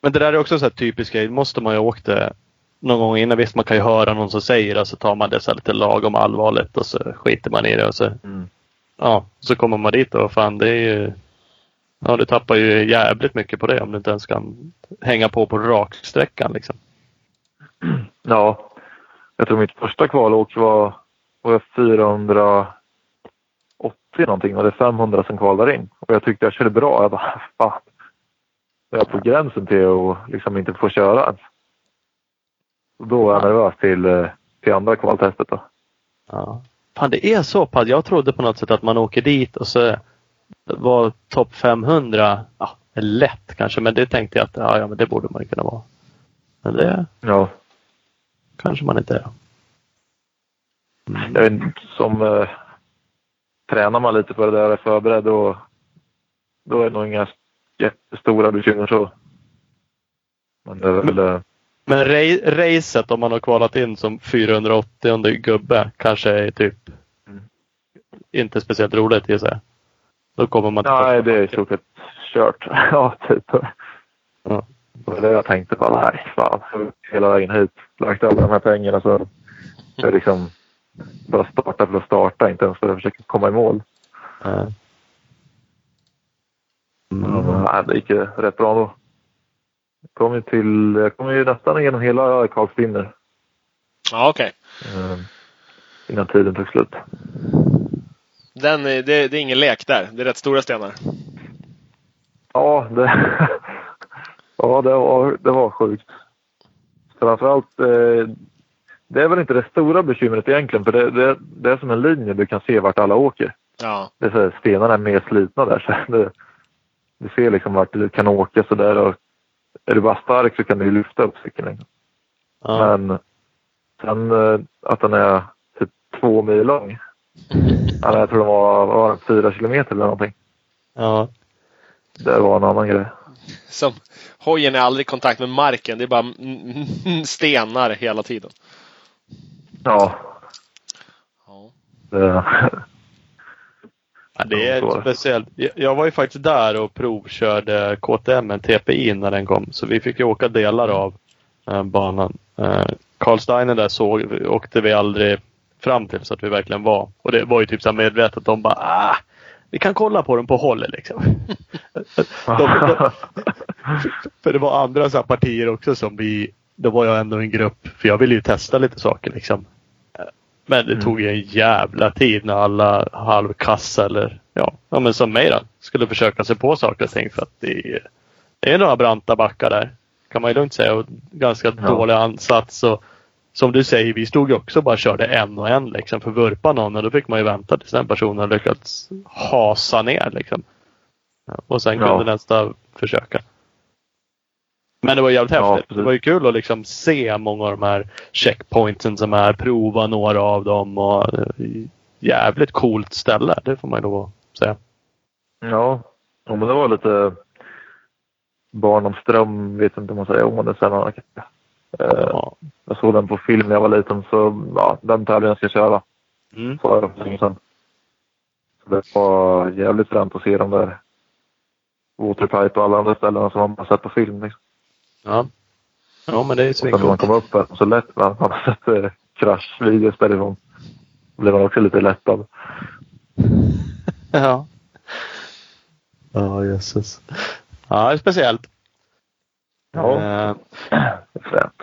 Men det där är också så här typiskt grej. Måste man ju ha åkt det någon gång innan. Visst, man kan ju höra någon som säger det så tar man det så lite lagom allvarligt och så skiter man i det och så
Mm.
Ja, så kommer man dit och fan det är ju... Ja, du tappar ju jävligt mycket på det om du inte ens kan hänga på på raksträckan liksom.
Ja. Jag tror mitt första kvalåk var, var jag 480 någonting och det är 500 som kvalar in. Och jag tyckte jag körde bra. Jag bara, fan. Jag är på gränsen till att liksom inte få köra ens. Och då var jag nervös till, eh, till andra kvaltestet då.
Ja. Fan, det är så pass. Jag trodde på något sätt att man åker dit och så var topp 500 ja, lätt kanske, men det tänkte jag att ja, ja, men det borde man kunna vara. Men det
Ja.
Kanske man inte är.
Jag vet som eh, tränar man lite på det där och är förberedd då, då är det nog inga jättestora bekymmer så. Men det är väl... Eh,
Men ra- racet om man har kvalat in som 480 gubbe kanske är typ
Mm.
inte speciellt roligt gissar jag. Då kommer man till
nej, det är i stort sett kört. ja, typ.
Ja.
Det var det jag tänkte på. Nej, fan. Hela vägen hit. Lagt alla de här pengarna så jag liksom bara starta för att starta, inte ens för att försöka komma i mål. Men, nej, det gick ju rätt bra då. Jag kom ju till, jag kom ju nästan igenom hela Karlsfinner.
Ja, okej.
Eh, innan tiden tog slut.
Den det, det är ingen lek där. Det är rätt stora stenar.
Ja, det, ja, det, var, det var sjukt. Framförallt, eh, det är väl inte det stora bekymret egentligen för det, det, det är som en linje du kan se vart alla åker.
Ja.
Det är så här, stenarna är mer slitna där så det, du ser liksom vart du kan åka sådär och är du bara stark så kan du lyfta upp cykeln. Liksom.
Ja.
Men sen eh, att den är typ två mil lång. Jag tror den var, var fyra kilometer eller någonting.
ja.
Det var en annan grej.
Som, hojen är aldrig i kontakt med marken. Det är bara stenar hela tiden.
Ja,
Ja.
det,
Ja, det är speciellt. Jag- var ju faktiskt där och provkörde KTM en TPI när den kom. Så vi fick ju åka delar av eh, banan. Eh, Karl Steiner där såg, åkte vi aldrig fram till så att vi verkligen var. Och det var ju typ så medvetet. De bara ah, vi kan kolla på den på håll liksom. de, de, för det var andra så här partier också som vi, då var jag ändå en grupp. För jag ville ju testa lite saker liksom. Men det
Mm.
tog ju en jävla tid när alla halvkassa eller ja, ja men som mig då, skulle försöka sig på saker och ting för att det är, det är några branta backar där. Kan man ju lugnt säga och ganska
Ja.
dålig ansats och som du säger, vi stod ju också och bara körde en och en liksom för att vurpa någon och då fick man ju vänta tills den personen lyckats hasa ner liksom. Och sen kunde
Ja.
nästa försöka. Men det var jävligt
Ja,
häftigt. det
precis.
var ju kul att liksom se många av de här checkpointsen som är, prova några av dem och eh, jävligt coolt ställe. Det får man ju lov att säga.
ja, men det var lite Barnholmström, vet inte om man säger om det sen. Eh,
Ja.
Jag såg den på film när jag var liten så ja, den tävlingen ska jag köra.
Mm.
Sa jag för länge sedan. Så det var jävligt fränt att se de där Waterpipe och alla andra ställena som man bara sett på film. Liksom.
Ja. ja, men det är
sen när man
svincoolt.
kom upp här så lätt när man har sett eh, kraschvideos därifrån. Då blev man också lite lättad.
Ja. Ja, jösses. Ja, det är speciellt.
Ja.
Eh,
Fränt.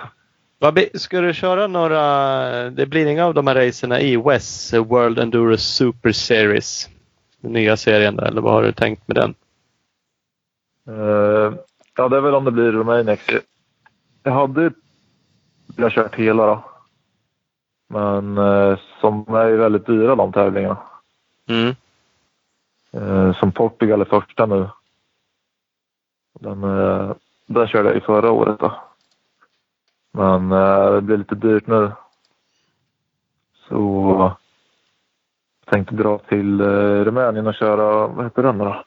ska du köra några, det blir inga av de här racerna i West World Enduro Super Series? Den nya serien där, eller vad har du tänkt med den?
Eh, ja, det är väl om det blir Romaniax. Jag hade velat kört hela då. Men eh, som är ju väldigt dyra de tävlingarna.
Mm.
Eh, som Portugal är första nu. Den, den körde jag ju förra året då. Men eh, det blir lite dyrt nu. Så tänkte dra till eh, Rumänien och köra, vad heter den då?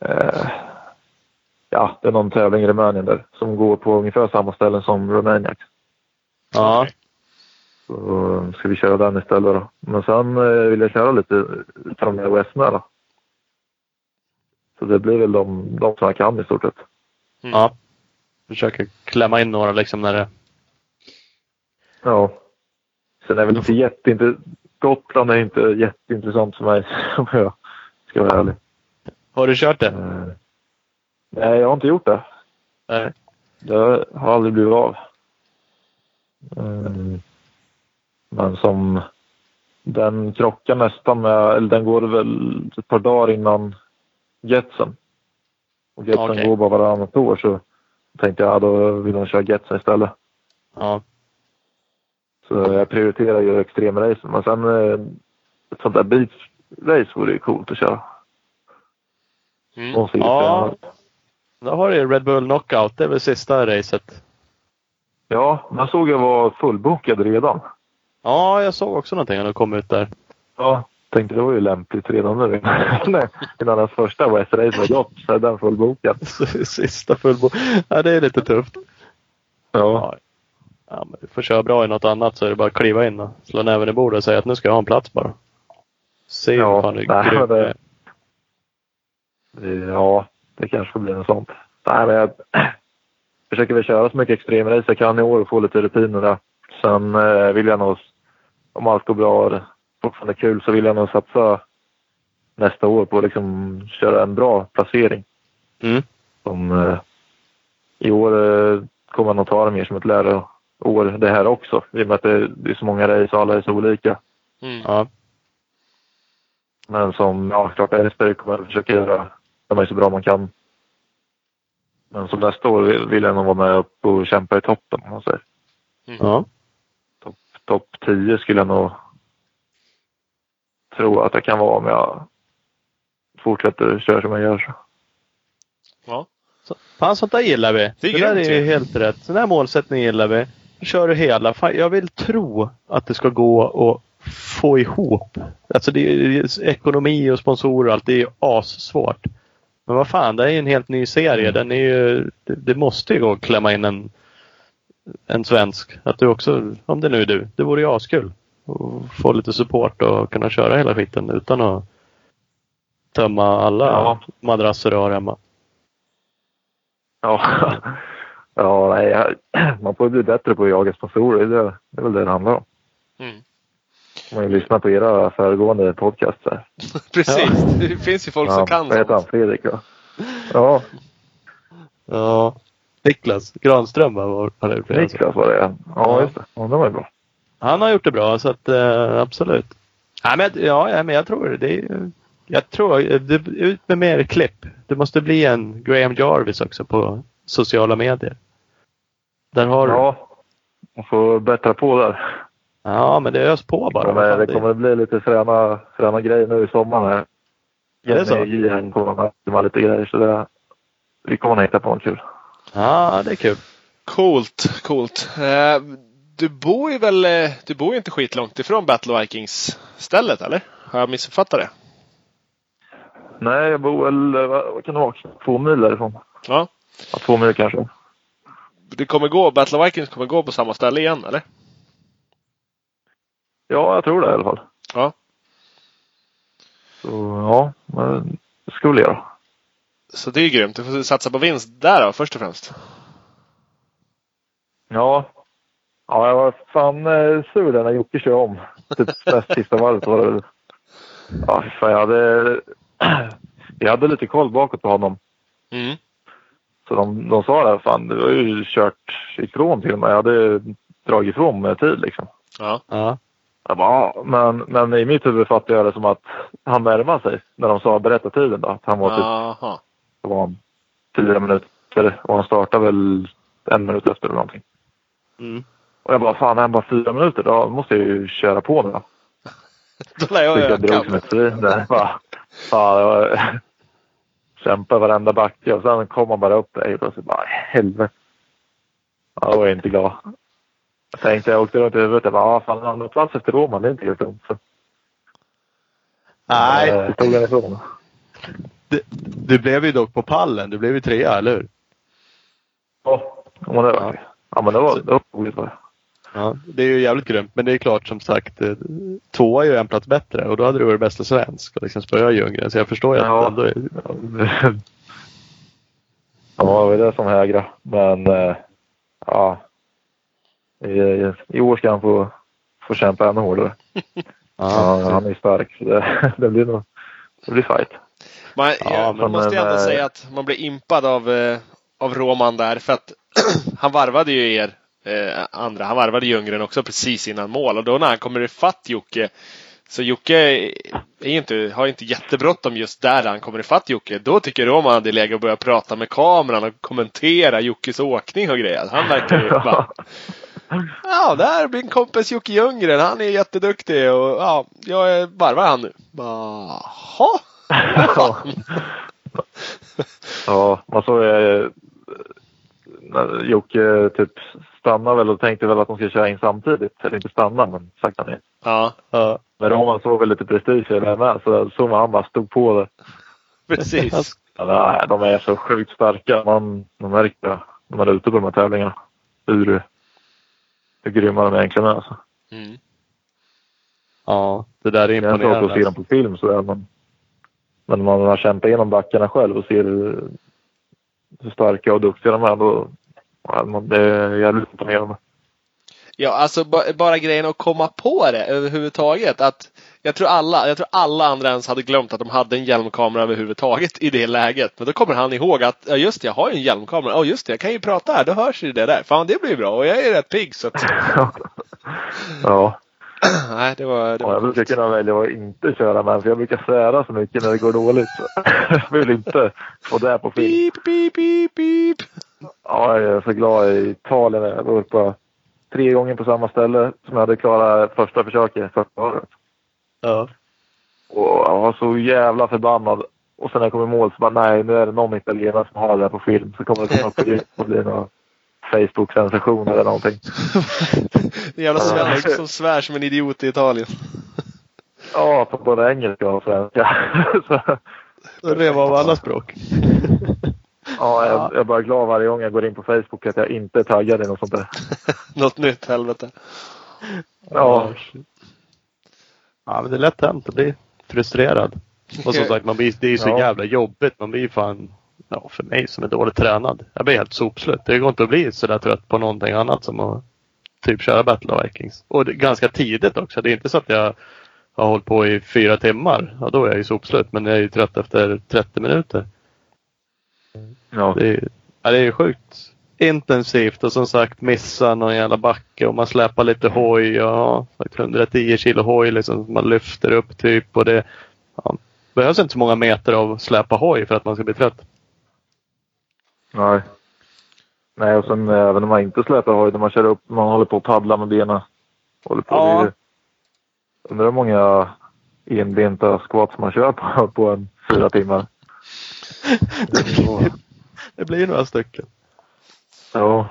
Eh, ja, det är någon tävling i Rumänien där som går på ungefär samma ställen som Romaniac.
Ja.
Så ska vi köra den istället då. Men sen eh, vill jag köra lite från med Westnä då. Så det blir väl de, de som jag kan i stort sett.
ja. Försöker klämma in några liksom när det...
Ja. Sen är väl inte jätteinte... Gotland är inte jätteintressant för mig om jag ska vara ärlig.
Har du kört det?
Eh, nej, jag har inte gjort det.
Nej.
Det har aldrig blivit av. Mm. Men som den krockar nästan med, eller den går väl ett par dagar innan Getsen. Och Getsen
Okej.
går bara varannat år så tänkte jag, ja, då vill de köra Getsen istället.
Ja.
Så jag prioriterar ju extremracen. Men sen eh, ett sånt där beach-race vore ju coolt att köra.
Mm.
Ja. Då har du ju Red Bull Knockout. Det är väl sista racet.
ja, den såg jag var fullbokad redan.
Ja, jag såg också någonting när du kom ut där.
Ja, tänkte det var ju lämpligt redan nu. Innan den första West Race var gått så är den fullbokad.
Sista fullbo. Ja, det är lite tufft.
Ja.
Ja, men du får köra bra i något annat så är det bara att kliva in och slå näven i bordet och säga att nu ska jag ha en plats bara. Se
Ja,
hur fan du är.
Det- Ja, det kanske får bli något sånt. Nej, men jag försöker väl köra så mycket extremrace jag kan i år och få lite rutiner där. Sen eh, vill jag nog, om allt går bra fortfarande kul, så vill jag nog satsa nästa år på att liksom köra en bra placering.
Mm.
Som, eh, I år eh, kommer jag nog ta det mer som ett läroår det här också. I och med att det, det är så många race och alla är så olika.
Mm.
Ja.
Men som, ja klart Elfsborg kommer jag försöka göra, är så bra man kan. Men som nästa år vill- vill jag nog vara med upp och kämpa i toppen om man säger.
ja.
Topp 10 skulle jag nog tro att jag kan vara om jag fortsätter köra som jag gör. Så.
Ja.
Så, fan sånt där gillar vi.
Det är
Det, där är ju helt rätt. Sån här målsättning gillar vi. Nu kör du hela. Fan, jag vill tro att det ska gå att få ihop. Alltså det är, det är ekonomi och sponsorer och allt. Det är ju assvårt. Men vad fan, det är ju en helt ny serie. Den är ju, det, det måste ju gå att klämma in en, en svensk. Att du också, om det nu är du. Det vore ju askul. Och få lite support och kunna köra hela skiten utan att tömma alla
Ja.
madrasser du har hemma.
Ja, ja nej, man får bli bättre på att jaga sponsorer. Det, det är väl det det handlar om.
Mm.
Om man lyssnar på era föregående podcaster.
Precis, det finns ju folk som kan
Vad heter han?
sånt.
Fredrik va? Ja,
Ja. Niklas Granström va, var det.
Niklas var det. Ja,
Ja.
just det. Ja, det var ju bra.
Han har gjort det bra så att eh, absolut. Nej, men, ja, ja, men jag tror det. det är, jag tror det, ut med mer klipp. Det måste bli en Graham Jarvis också på sociala Där har du.
Ja, man får bättra på där.
Ja, men det ös på bara. Vad fan,
det kommer att bli lite fräna, fräna grejer nu i sommar. Här.
Är det så?
J kommer att med lite grejer. Så det, vi kommer att hitta på något kul.
Ja, det är kul.
Coolt, coolt. Eh, Du bor ju väl, eh, du bor ju inte skitlångt ifrån Battle Vikings stället eller? Har jag missuppfattat det?
Nej, jag bor väl, eh, vad, kan det vara, två mil därifrån.
Ja.
Ja, två mil kanske.
Det kommer gå, Battle Vikings kommer gå på samma ställe igen eller?
Ja, jag tror det i alla fall.
Ja.
Så ja, men det ska vi göra.
Så det är ju grymt. Du får satsa på vinst där då först och främst.
Ja. Ja, jag var fan eh, sur där när Jocke kör om. Typ näst sista varvet var det väl. Ja, fan, jag hade... Jag hade lite koll bakåt på honom.
Mm.
Så de, de sa det, fan du har ju kört ifrån till mig. Jag hade dragit ifrån med tid liksom.
Ja.
Ja.
Jag bara, ja, men, men i mitt huvud fattade jag det som att han närmade sig. När de sa berätta tiden då. Att han var typ, det var han fyra minuter och han startade väl en minut efter eller någonting.
Mm.
Och jag bara, fan han bara fyra minuter? Då måste jag ju köra på nu då.
Lär jag
Fick jag drog
öka.
som ett svin där. Bara, Fan, var... Kämpa varenda backe och sen kom han bara upp där och så bara helvete. Ja, då var jag inte glad. Jag tänkte, jag åkte runt i huvudet. Jag bara, ah, fan han har plats efter Roman. Det är inte helt dumt.
Nej,
eh, tog han ifrån.
du, du blev ju dock på pallen. Du blev ju trea, eller hur?
Ja, men det var Ja, men det var, det var roligt. var det.
Ja, det är ju jävligt grymt. Men det är klart som sagt, eh, tvåa är ju en plats bättre och då hade du varit bästa svensk och liksom spöa Ljunggren. Så jag förstår ju att
Ja.
ändå är,
Ja, det var det som hägrade. Men eh, ja. I, år ska han få, få kämpa ännu hårdare. Ja,
ja,
han är stark. Så det, det blir nog det blir fight.
Man,
Ja,
man måste ju ändå
eh,
säga att man blir impad av, av Roman där. För att han varvade ju er eh, andra. Han varvade Ljunggren också precis innan mål. Och då när han kommer ifatt Jocke. Så Jocke är inte, har inte jättebråttom just där han kommer ifatt Jocke. Då tycker Roman hade legat och börjat prata med kameran och kommentera Jockes åkning och grejer. Han verkar ju bara Ja, där blir min kompis Jocke Ljunggren. Han är jätteduktig och ja, jag är- varvar han nu. Jaha.
ja. man såg eh, när Jocke typ stannade väl och tänkte väl att de skulle köra in samtidigt. Eller inte stanna, men sakta ner.
Ja,
ja,
Men Roman såg väl lite prestige i det med, så såg man han bara stod på det.
precis.
Ja, nej, de är så sjukt starka. Man, man märker det när man är ute på de här tävlingarna. Hur, hur grymma de egentligen är. Alltså.
Mm.
ja, det där är
Det är en sak att se
imponerande.
dem på film så är man. Men när man har kämpat igenom backarna själv och ser hur, hur starka och duktiga de är då. Ja, man, det är jävligt imponerande.
Ja, alltså ba- bara grejen att komma på det överhuvudtaget. Att jag tror alla, jag tror alla andra ens hade glömt att de hade en hjälmkamera överhuvudtaget i det läget. Men då kommer han ihåg att, ja just det, jag har ju en hjälmkamera. Ja just det, jag kan ju prata här, då hörs ju det där. Fan det blir bra och jag är rätt pigg så att,
ja,
nej det var, det var
jag brukar kunna välja att inte köra med för jag brukar svära så mycket när det går dåligt. Så. jag vill inte få det på film.
Pip, pip, pip, pip.
Ja, jag är så glad i Italien. Jag var uppe tre gånger på samma ställe som jag hade klarat första försöket första året.
Ja.
Och jag var så jävla förbannad. Och sen när jag kommer i mål så bara nej, nu är det någon italienare som har det där på film. Så kommer det komma upp på och bli Facebook-sensation eller någonting.
En jävla svensk som svär som en idiot i Italien.
Ja, på både engelska och svenska. så,
Det var av alla språk.
ja, jag, jag bara glad varje gång jag går in på Facebook att jag inte är taggad i något sånt där.
Något nytt helvete.
Ja,
Ja, men det är lätt hänt att bli frustrerad. Och som sagt, man blir, det är ju så
Ja.
jävla jobbigt. Man blir ju fan, ja, för mig som är dåligt tränad. Jag blir helt sopslut. Det går inte att bli så där trött på någonting annat som att typ köra Battle of Vikings. Och det, ganska tidigt också. Det är inte så att jag har hållit på i fyra timmar. Ja, då är jag ju sopslut. Men jag är ju trött efter 30 minuter.
ja.
Det är, ja, det är ju sjukt intensivt och som sagt missa någon jävla backe och man släpar lite hoj. Ja, sagt 110 kilo hoj liksom som man lyfter upp typ. Och det ja, behövs inte så många meter av släpa hoj för att man ska bli trött.
Nej. Nej, och sen även om man inte släpar hoj, när man kör upp, man håller på att paddla med benen. Håller på.
Ja.
Det Undrar hur många enbenta squats man kör på, på en fyra timmar.
Det blir några stycken.
Ja.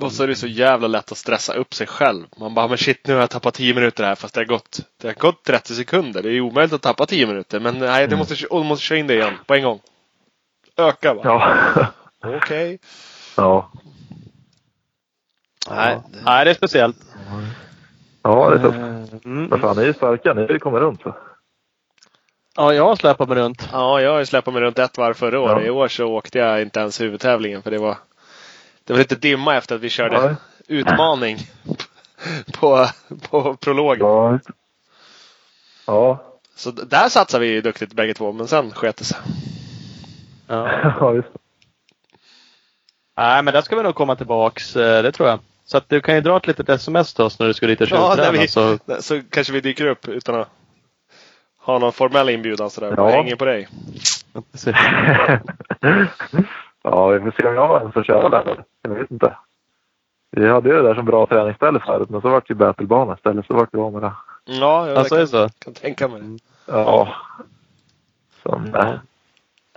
Och så är det så jävla lätt att stressa upp sig själv. Man bara, men shit nu har jag tappat 10 minuter här fast det har gått, det har gått 30 sekunder. Det är ju omöjligt att tappa 10 minuter. Men nej, det måste, oh, måste köra in det igen på en gång. Öka va?
Ja.
Okej.
ja.
Nej.
Nej, det är speciellt.
Ja, det är tufft.
Mm.
Men fan, ni är starka. Ni kommer runt. Så.
Ja, jag har släpat mig runt.
Ja, jag har ju släppt mig runt ett varv förra året.
Ja.
I år så åkte jag inte ens huvudtävlingen för det var det var lite dimma efter att vi körde
Nej.
utmaning på, på prologen.
Ja. Ja.
Så där satsar vi ju duktigt bägge två, men sen sket det sig.
Ja.
ja, just det.
Nej, men där ska vi nog komma tillbaks. eh, Det tror jag. Så att du kan ju dra ett litet sms till oss när du ska dit och
Ja,
tjuvträna.
när vi-
så
Så kanske vi dyker upp utan att ha någon formell inbjudan sådär.
Ja.
Hänger på dig.
ja, vi får se om jag har en som kör där. Jag vet inte. Vi hade ju det där som bra träningsställe förut, men så vart det ju battlebana istället. Så vart det av med det.
Ja, jag
alltså, är det
kan,
så?
kan tänka mig det.
Ja. Så, nej.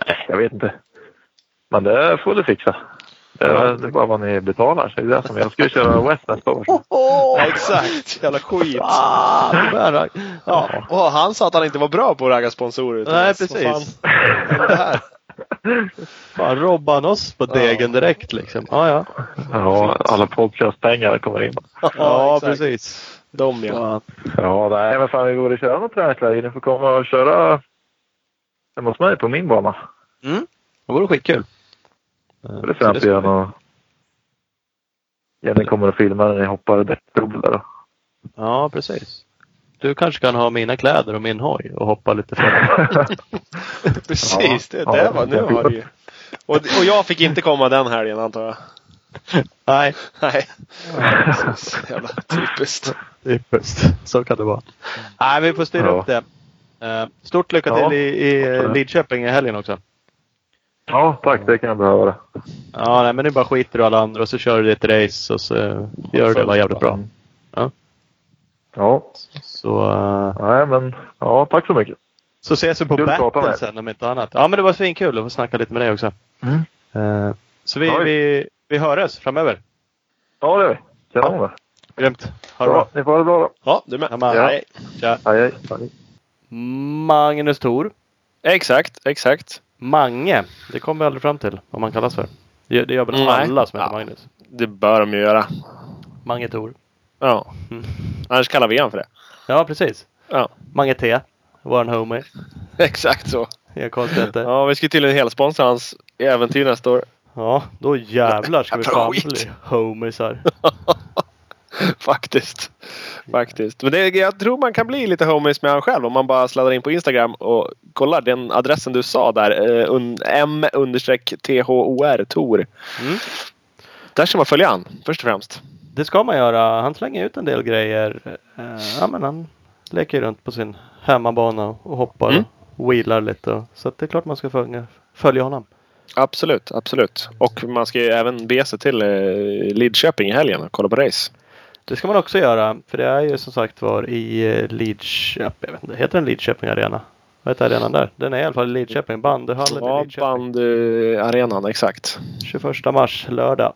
Nej, jag vet inte. Men det får du fixa. Det är, det är bara vad ni betalar. Så det är det som jag ska ju köra West nästa år.
Ja, exakt. Jävla skit.
Ah, det
Ja. Och han sa att han inte var bra på att ragga sponsorer.
Nej, precis.
Vad fan här?
Han oss på degen direkt liksom? Ja, ja.
Ja, alla podcastpengar kommer in.
Ja,
exakt.
precis.
De ja.
Fan.
Ja, nej men fan vi borde köra något träningsläger. Ni får komma och köra hemma hos mig på min bana.
Mm. Det vore skitkul.
Så det får jag inte göra något. Jenny kommer att filma när ni hoppar däckdubbel då.
Ja, precis. Du kanske kan ha mina kläder och min hoj och hoppa lite fram.
Precis, det,
Ja,
det
ja.
var nu har det ju. Och, och jag fick inte komma den helgen antar jag.
Nej,
Nej. Så jävla typiskt.
typiskt. Så kan det vara. Nej, vi får styra
Ja.
upp det. Eh, Stort lycka
Ja,
till i, i eh,
absolut.
Lidköping i helgen också.
Ja, tack. Det kan jag behöva det.
Ja, nej, men nu bara skiter du alla andra och så kör du ditt race och så eh, gör du det bara jävligt bra.
Ja,
Så, eh,
nej men ja, tack så mycket.
så ses vi på
Kul med
sen om inte annat. Ja, men det var svinkul att få snacka lite med dig också.
Mm.
Eh, Så vi,
Oj.
vi, vi hörs framöver.
Ja, det gör vi. Kanon det.
Grymt. Ha det
Bra.
bra.
Ni får ha det bra då.
Ja, du med.
Ja,
Nej.
Tja.
Hej, hej. hej.
Magnus Thor.
Exakt, exakt.
Mange. Det kommer vi aldrig fram till vad man kallas för. Det, det gör väl
Nej.
alla som heter
Ja.
Magnus.
Det bör de ju göra.
Mange Thor.
Ja.
Mm.
Annars kallar vi han för det.
Ja, precis.
Ja.
Mange T. Våran homie.
Exakt så.
Inga konstigheter. Ja.
Ja, vi ska tydligen helsponsra hans äventyr nästa år.
då jävlar ska vi fan bli homiesar.
Faktiskt. Faktiskt. Men det, jag tror man kan bli lite homies med han själv om man bara sladdar in på Instagram och kollar den adressen du sa där. Eh, un, M understreck THOR Tor.
Mm.
Där ska man följa han först och främst.
Det ska man göra. Han slänger ut en del grejer. Eh, Ja, men han leker runt på sin hemmabana och hoppar
Mm.
och wheelar lite. Så det är klart man ska följa, följa honom.
Absolut, absolut. Och man ska ju även bege sig till eh, Lidköping i helgen och kolla på race.
Det ska man också göra. För det är ju som sagt var i eh, Lidköping. Jag vet inte, heter den Lidköping Arena? Vad heter arenan där? Den är i alla fall i Lidköping. Bandyhallen i
Ja,
Lidköping.
bandyarenan, exakt.
21 mars, lördag.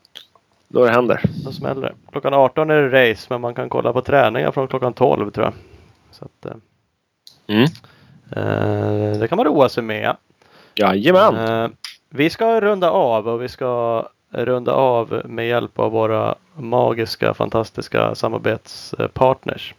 Då det händer.
Då smäller det. Klockan 18 är det race men man kan kolla på träningar från klockan 12 tror jag. Så att, eh,
Mm.
eh, det kan man roa sig med.
Jajamän!
Eh, vi ska runda av och vi ska runda av med hjälp av våra magiska, fantastiska samarbetspartners.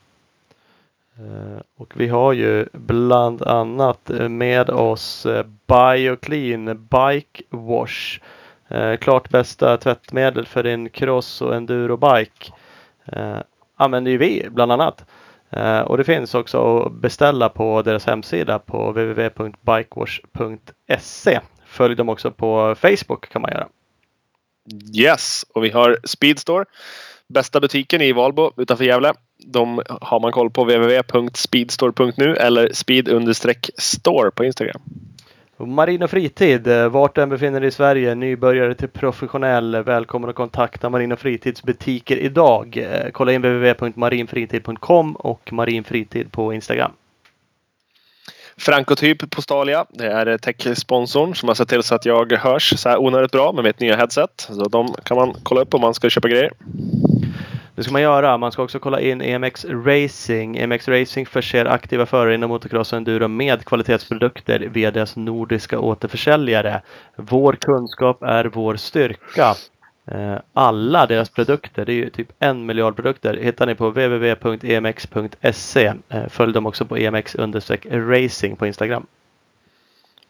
Eh, och vi har ju bland annat med oss eh, Bioclean Bike Wash. Eh, klart bästa tvättmedel för din cross och endurobike. Använder ju vi bland annat. Och det finns också att beställa på deras hemsida på www.bikewash.se. Följ dem också på Facebook kan man göra.
Yes! Och vi har Speedstore. Bästa butiken i Valbo utanför Gävle. De har man koll på www.speedstore.nu eller speed-store på Instagram.
Marin och fritid, eh, vart du än befinner dig i Sverige, nybörjare till professionell, välkommen att kontakta Marin och fritids butiker idag. Eh, kolla in www.marinfritid.com och marinfritid på Instagram.
Frankotyp Postalia. Det är tech-sponsorn som har sett till så att jag hörs så här onödigt bra med mitt nya headset. Så de kan man kolla upp om man ska köpa grejer.
Det ska man göra. Man ska också kolla in EMX Racing. EMX Racing förser aktiva förare inom motocross och enduro med kvalitetsprodukter via deras nordiska återförsäljare. Vår kunskap är vår styrka. Eh, alla deras produkter, det är ju typ en miljard produkter, hittar ni på www.emx.se. Eh, följ dem också på emx-racing på Instagram.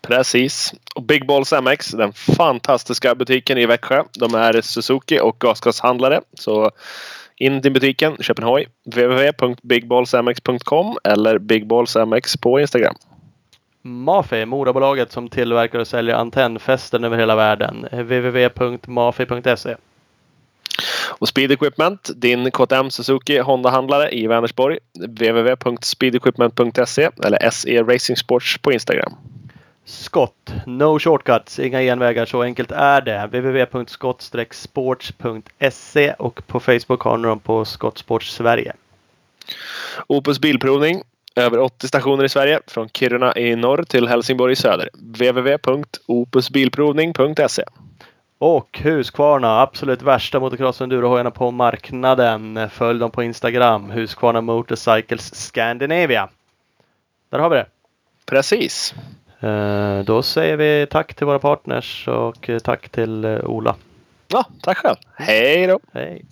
Precis. Och Big Balls MX, den fantastiska butiken i Växjö. De är Suzuki och gasgashandlare. Så in till butiken, köp en hoj. www.bigballsmx.com eller bigballsmx på Instagram.
Mafi, moderbolaget som tillverkar och säljer antennfästen över hela världen. Www.mafi.se.
Och Speed Equipment, din KTM Suzuki Honda-handlare i Vänersborg. www.speedequipment.se eller SE Racing Sports på Instagram.
Skott, no shortcuts, inga genvägar, så enkelt är det. www.skott-sports.se och på Facebook har ni dem på Skottsports Sverige.
Opus Bilprovning. Över 80 stationer i Sverige. Från Kiruna i norr till Helsingborg i söder. www.opusbilprovning.se
Och Husqvarna, absolut värsta motocross endurohojarna på marknaden. Följ dem på Instagram, Husqvarna Motorcycles Scandinavia. Där har vi det.
Precis.
Eh, Då säger vi tack till våra partners och eh, tack till eh, Ola.
Ja, tack själv. Hej då!
Hej!